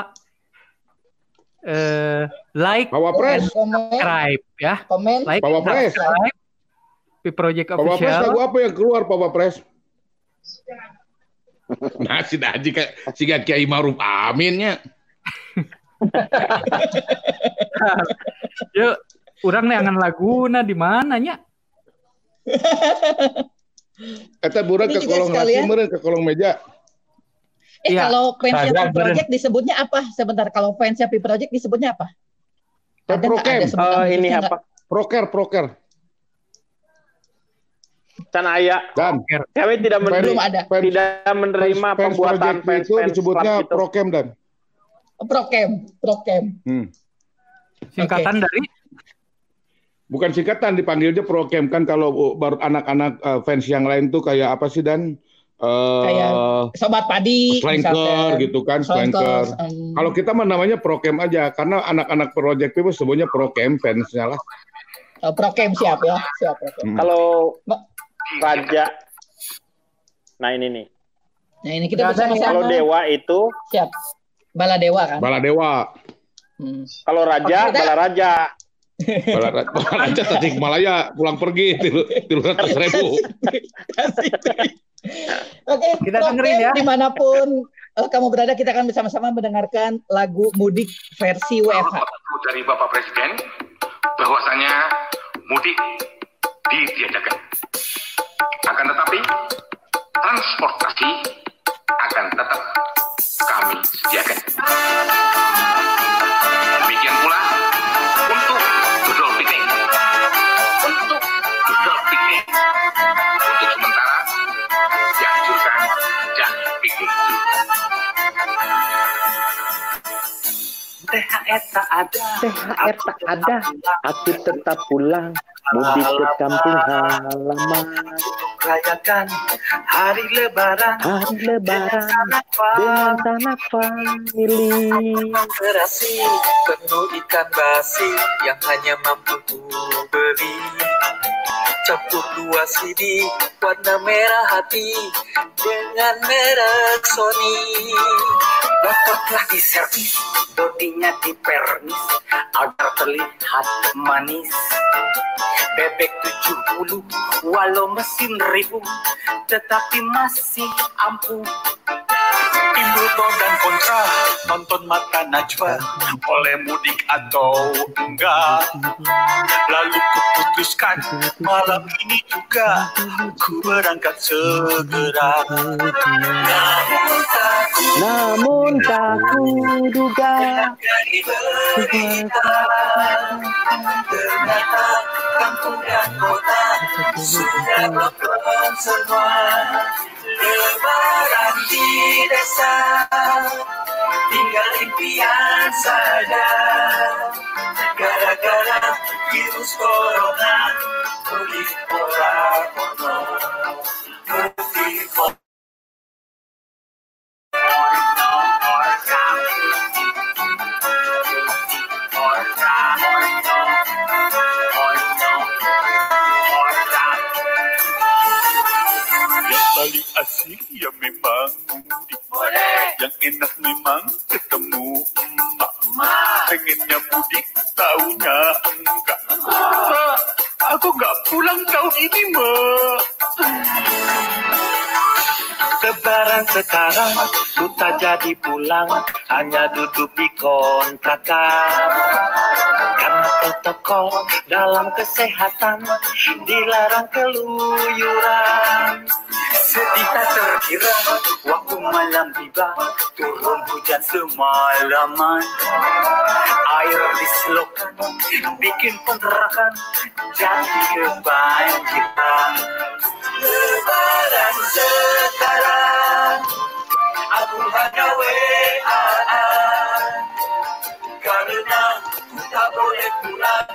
eh, like, Bawa pres, Komen, subscribe ya. komen. Like, Bawa pres. subscribe. Di Project Bawa pres lagu Official. apa yang keluar Bawa pres? Nah, si Daji kayak si Kiai Maruf Aminnya. Yuk, orang neangan laguna di mananya? Eta burang Ini ke kolong sekalian. nasi meureun ke kolong meja. Eh Iya. kalau fansnya Pi Project disebutnya apa? Sebentar, kalau fansnya Pi Project disebutnya apa? Ada? Prokem. Ada sebutan Eh, ini apa? Proker, proker. Can Aya. Dan Kami tidak Fans- menerima, ada. fans- tidak menerima fans pembuatan project fans itu fans disebutnya itu. prokem dan. Prokem, Prokem. Hmm. Singkatan dari Bukan singkatan dipanggilnya prokem kan kalau uh, baru anak-anak uh, fans yang lain tuh kayak apa sih dan eh Kayak Sobat Padi, misalkan. gitu kan, flanker. em, Kalau kita mah namanya prokem aja karena anak-anak project itu sebutnya prokem fansnya lah. Oh, Prokem siap ya, siap. Prokem. Hmm. Kalau. Raja, nah ini nih. Nah ini kita bersama-sama. Kalau dewa itu, Siap. Bala Dewa kan? Baladewa. Hmm. kalau raja, kita- bala raja. Bala- Balaraja Tasikmalaya pulang pergi tilu tilu ratus ribu. Oke, Kita Prof. dengerin ya. Di mana pun eh, kamu berada, kita akan bersama-sama mendengarkan lagu mudik versi WFH. dari Bapak Presiden bahwasanya mudik ditiadakan. Akan tetapi transportasi akan tetap kami sediakan. Demikian pula untuk dodol piknik. Untuk dodol piknik. Untuk sementara dianjurkan jangan piknik dulu. THR tak ada, THR tak ada. Aku tetap pulang, mudik ke kampung halaman. Rayakan hari lebaran Hari lebaran dengan sanak family. Terasi penuh ikan basi yang hanya mampu ku beli Campur dua CD warna merah hati dengan merek Sony Motor telah diservis, bodinya dipernis agar terlihat manis. Bebek 70 walau mesin ribu tetapi masih ampuh. Timbul pro dan kontra nonton mata najwa oleh mudik atau enggak. Lalu kuputuskan malam ini juga ku berangkat segera. Namun tak ku Namun tak kuduga dari berita Ternyata kampung dan kota Sudah lockdown semua Lebaran di desa Tinggal impian saja Gara-gara virus corona Mudik ora-ono Mudik ora Yang paling asik ya memang. Mudik Yang enak memang ketemu emak. Pengennya mudik taunya enggak. Mak, aku nggak pulang tahun ini mak. Lebaran sekarang ku tak jadi pulang. Hanya duduk di kontrakan. Karena protokol dalam kesehatan Dilarang keluyuran Sedih tak terkira Waktu malam tiba Turun hujan semalaman. Air di selokan Bikin penerakan Jadi kebanjiran. Lebaran sekarang Aku hanya WA Karena tak boleh pulang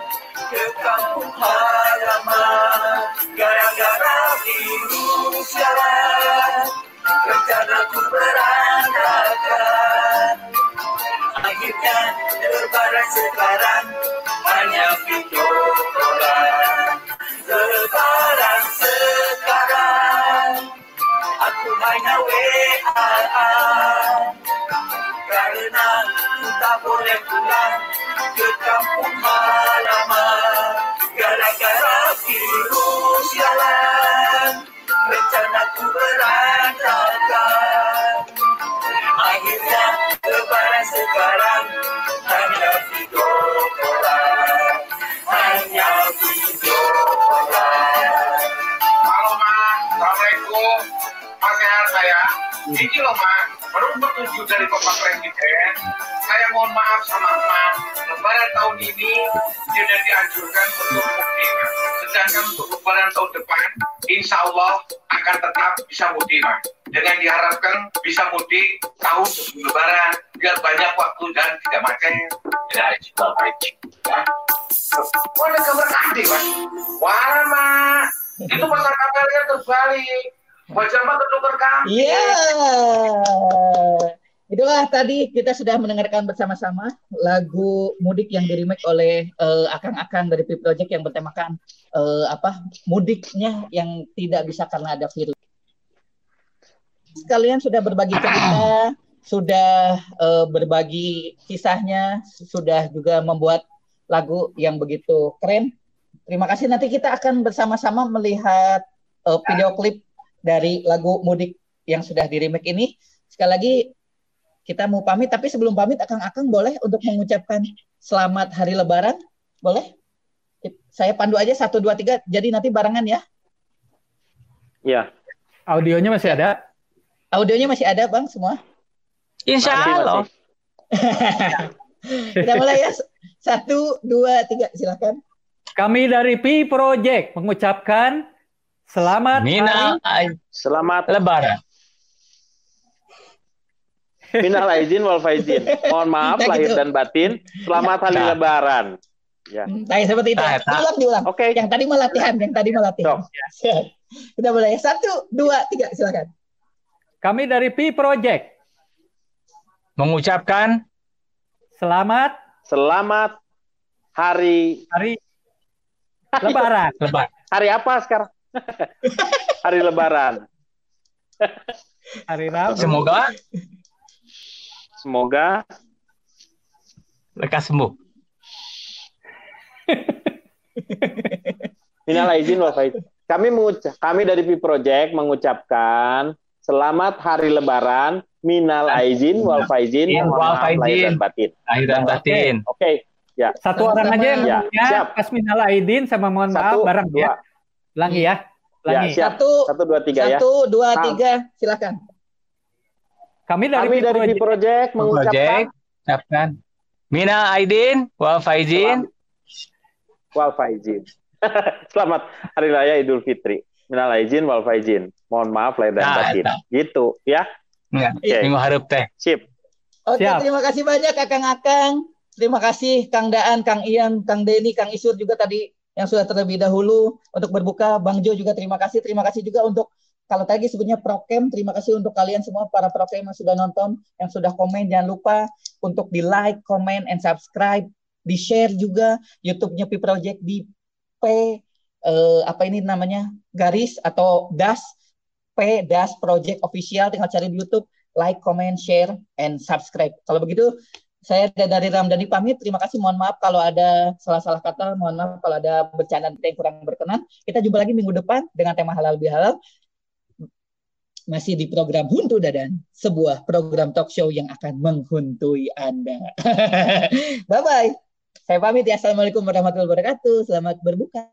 Ke kampung halaman. Gara-gara virus jalan Rencana ku berantakan Akhirnya lebaran sekarang Hanya video callan Lebaran sekarang Aku hanya WA Karena ku tak boleh pulang Ke kampung halaman Gara-gara virus jalan Akhirnya lebaran sekarang Ini loh Ma, menurut petunjuk dari Bapak Presiden, saya mohon maaf sama Ma. Lebaran tahun ini tidak dianjurkan untuk mudik. Sedangkan untuk lebaran tahun depan, insya Allah akan tetap bisa mudik Ma. Dengan diharapkan bisa mudik tahun sebelum lebaran, biar banyak waktu dan tidak macet. Ya, juga baik. Ya. Ada gambar kade, Mas. Wah, Ma. Itu pasar kabarnya terbalik. Iya. Itulah tadi kita sudah mendengarkan bersama-sama lagu mudik yang diremake oleh eh, akang-akang dari P Project yang bertemakan eh, apa mudiknya yang tidak bisa karena ada virus. Kalian sudah berbagi cerita, sudah eh, berbagi kisahnya, sudah juga membuat lagu yang begitu keren. Terima kasih. Nanti kita akan bersama-sama melihat eh, video klip dari lagu mudik yang sudah diremake ini. Sekali lagi kita mau pamit tapi sebelum pamit Akang Akang boleh untuk mengucapkan selamat hari lebaran boleh saya pandu aja satu dua tiga jadi nanti barengan ya Iya. Audionya masih ada? audionya masih ada bang semua Insya Masih, Allah. kita mulai ya satu dua tiga silakan Kami dari P Project mengucapkan selamat Mina hari Selamat Lebaran. minal aizin wal faizin. Mohon maaf Nah, lahir gitu. dan batin. Selamat hari Nah. lebaran. Ya. Nah, seperti itu. Nah, nah. Diulang, diulang. Oke. Yang tadi mau latihan, yang tadi mau latihan. Kita mulai. Satu, dua, tiga, silakan. Kami dari P Project Mengucapkan selamat Selamat hari hari Lebaran. Lebaran. hari apa sekarang? hari lebaran. Hari Rabu. Semoga Semoga lekas sembuh. minal aizin wal faizin. Kami mengucap kami dari P Project mengucapkan selamat hari lebaran minal aizin wal faizin Wal mohon maaf lahir faizin. dan batin. Lahir dan batin. Oke. Ya. Satu orang aja yang Ya, siap. Kasminal Aidin sama mohon maaf bareng dua. ya. Langi ya. Ya, Langi. siap. Satu, Satu dua tiga ya. satu, dua, tiga, silakan. Kami dari Kami dari Project Project mengucapkan Project. Mina Aidin, wal faizin. wal faizin. Selamat hari raya Idul Fitri. Minal aizin wal faizin. Mohon maaf lahir dan Nah, batin. nah. Gitu ya. Ya, Oke. Minggu harap teh. Sip. Oke, Siap. terima kasih banyak Kakang-Akang. Terima kasih Kang Daan, Kang Ian, Kang Denny, Kang Isur juga tadi yang sudah terlebih dahulu untuk berbuka. Bang Jo juga terima kasih. Terima kasih juga untuk kalau tadi sebutnya Prokem, terima kasih untuk kalian semua para Prokem yang sudah nonton, yang sudah komen. Jangan lupa untuk di like, comment, and subscribe. Di share juga YouTube-nya P Project di P eh, apa ini namanya garis atau das P das Project Official tinggal cari di YouTube like, comment, share, and subscribe. Kalau begitu, saya dari Ramdhani pamit. Terima kasih. Mohon maaf kalau ada salah-salah kata. Mohon maaf kalau ada bercanda yang kurang berkenan. Kita jumpa lagi minggu depan dengan tema halal bihalal. Masih di program Huntu Dadan, sebuah program talk show yang akan menghuntui Anda. Bye-bye. Saya pamit ya. Assalamualaikum warahmatullahi wabarakatuh. Selamat berbuka.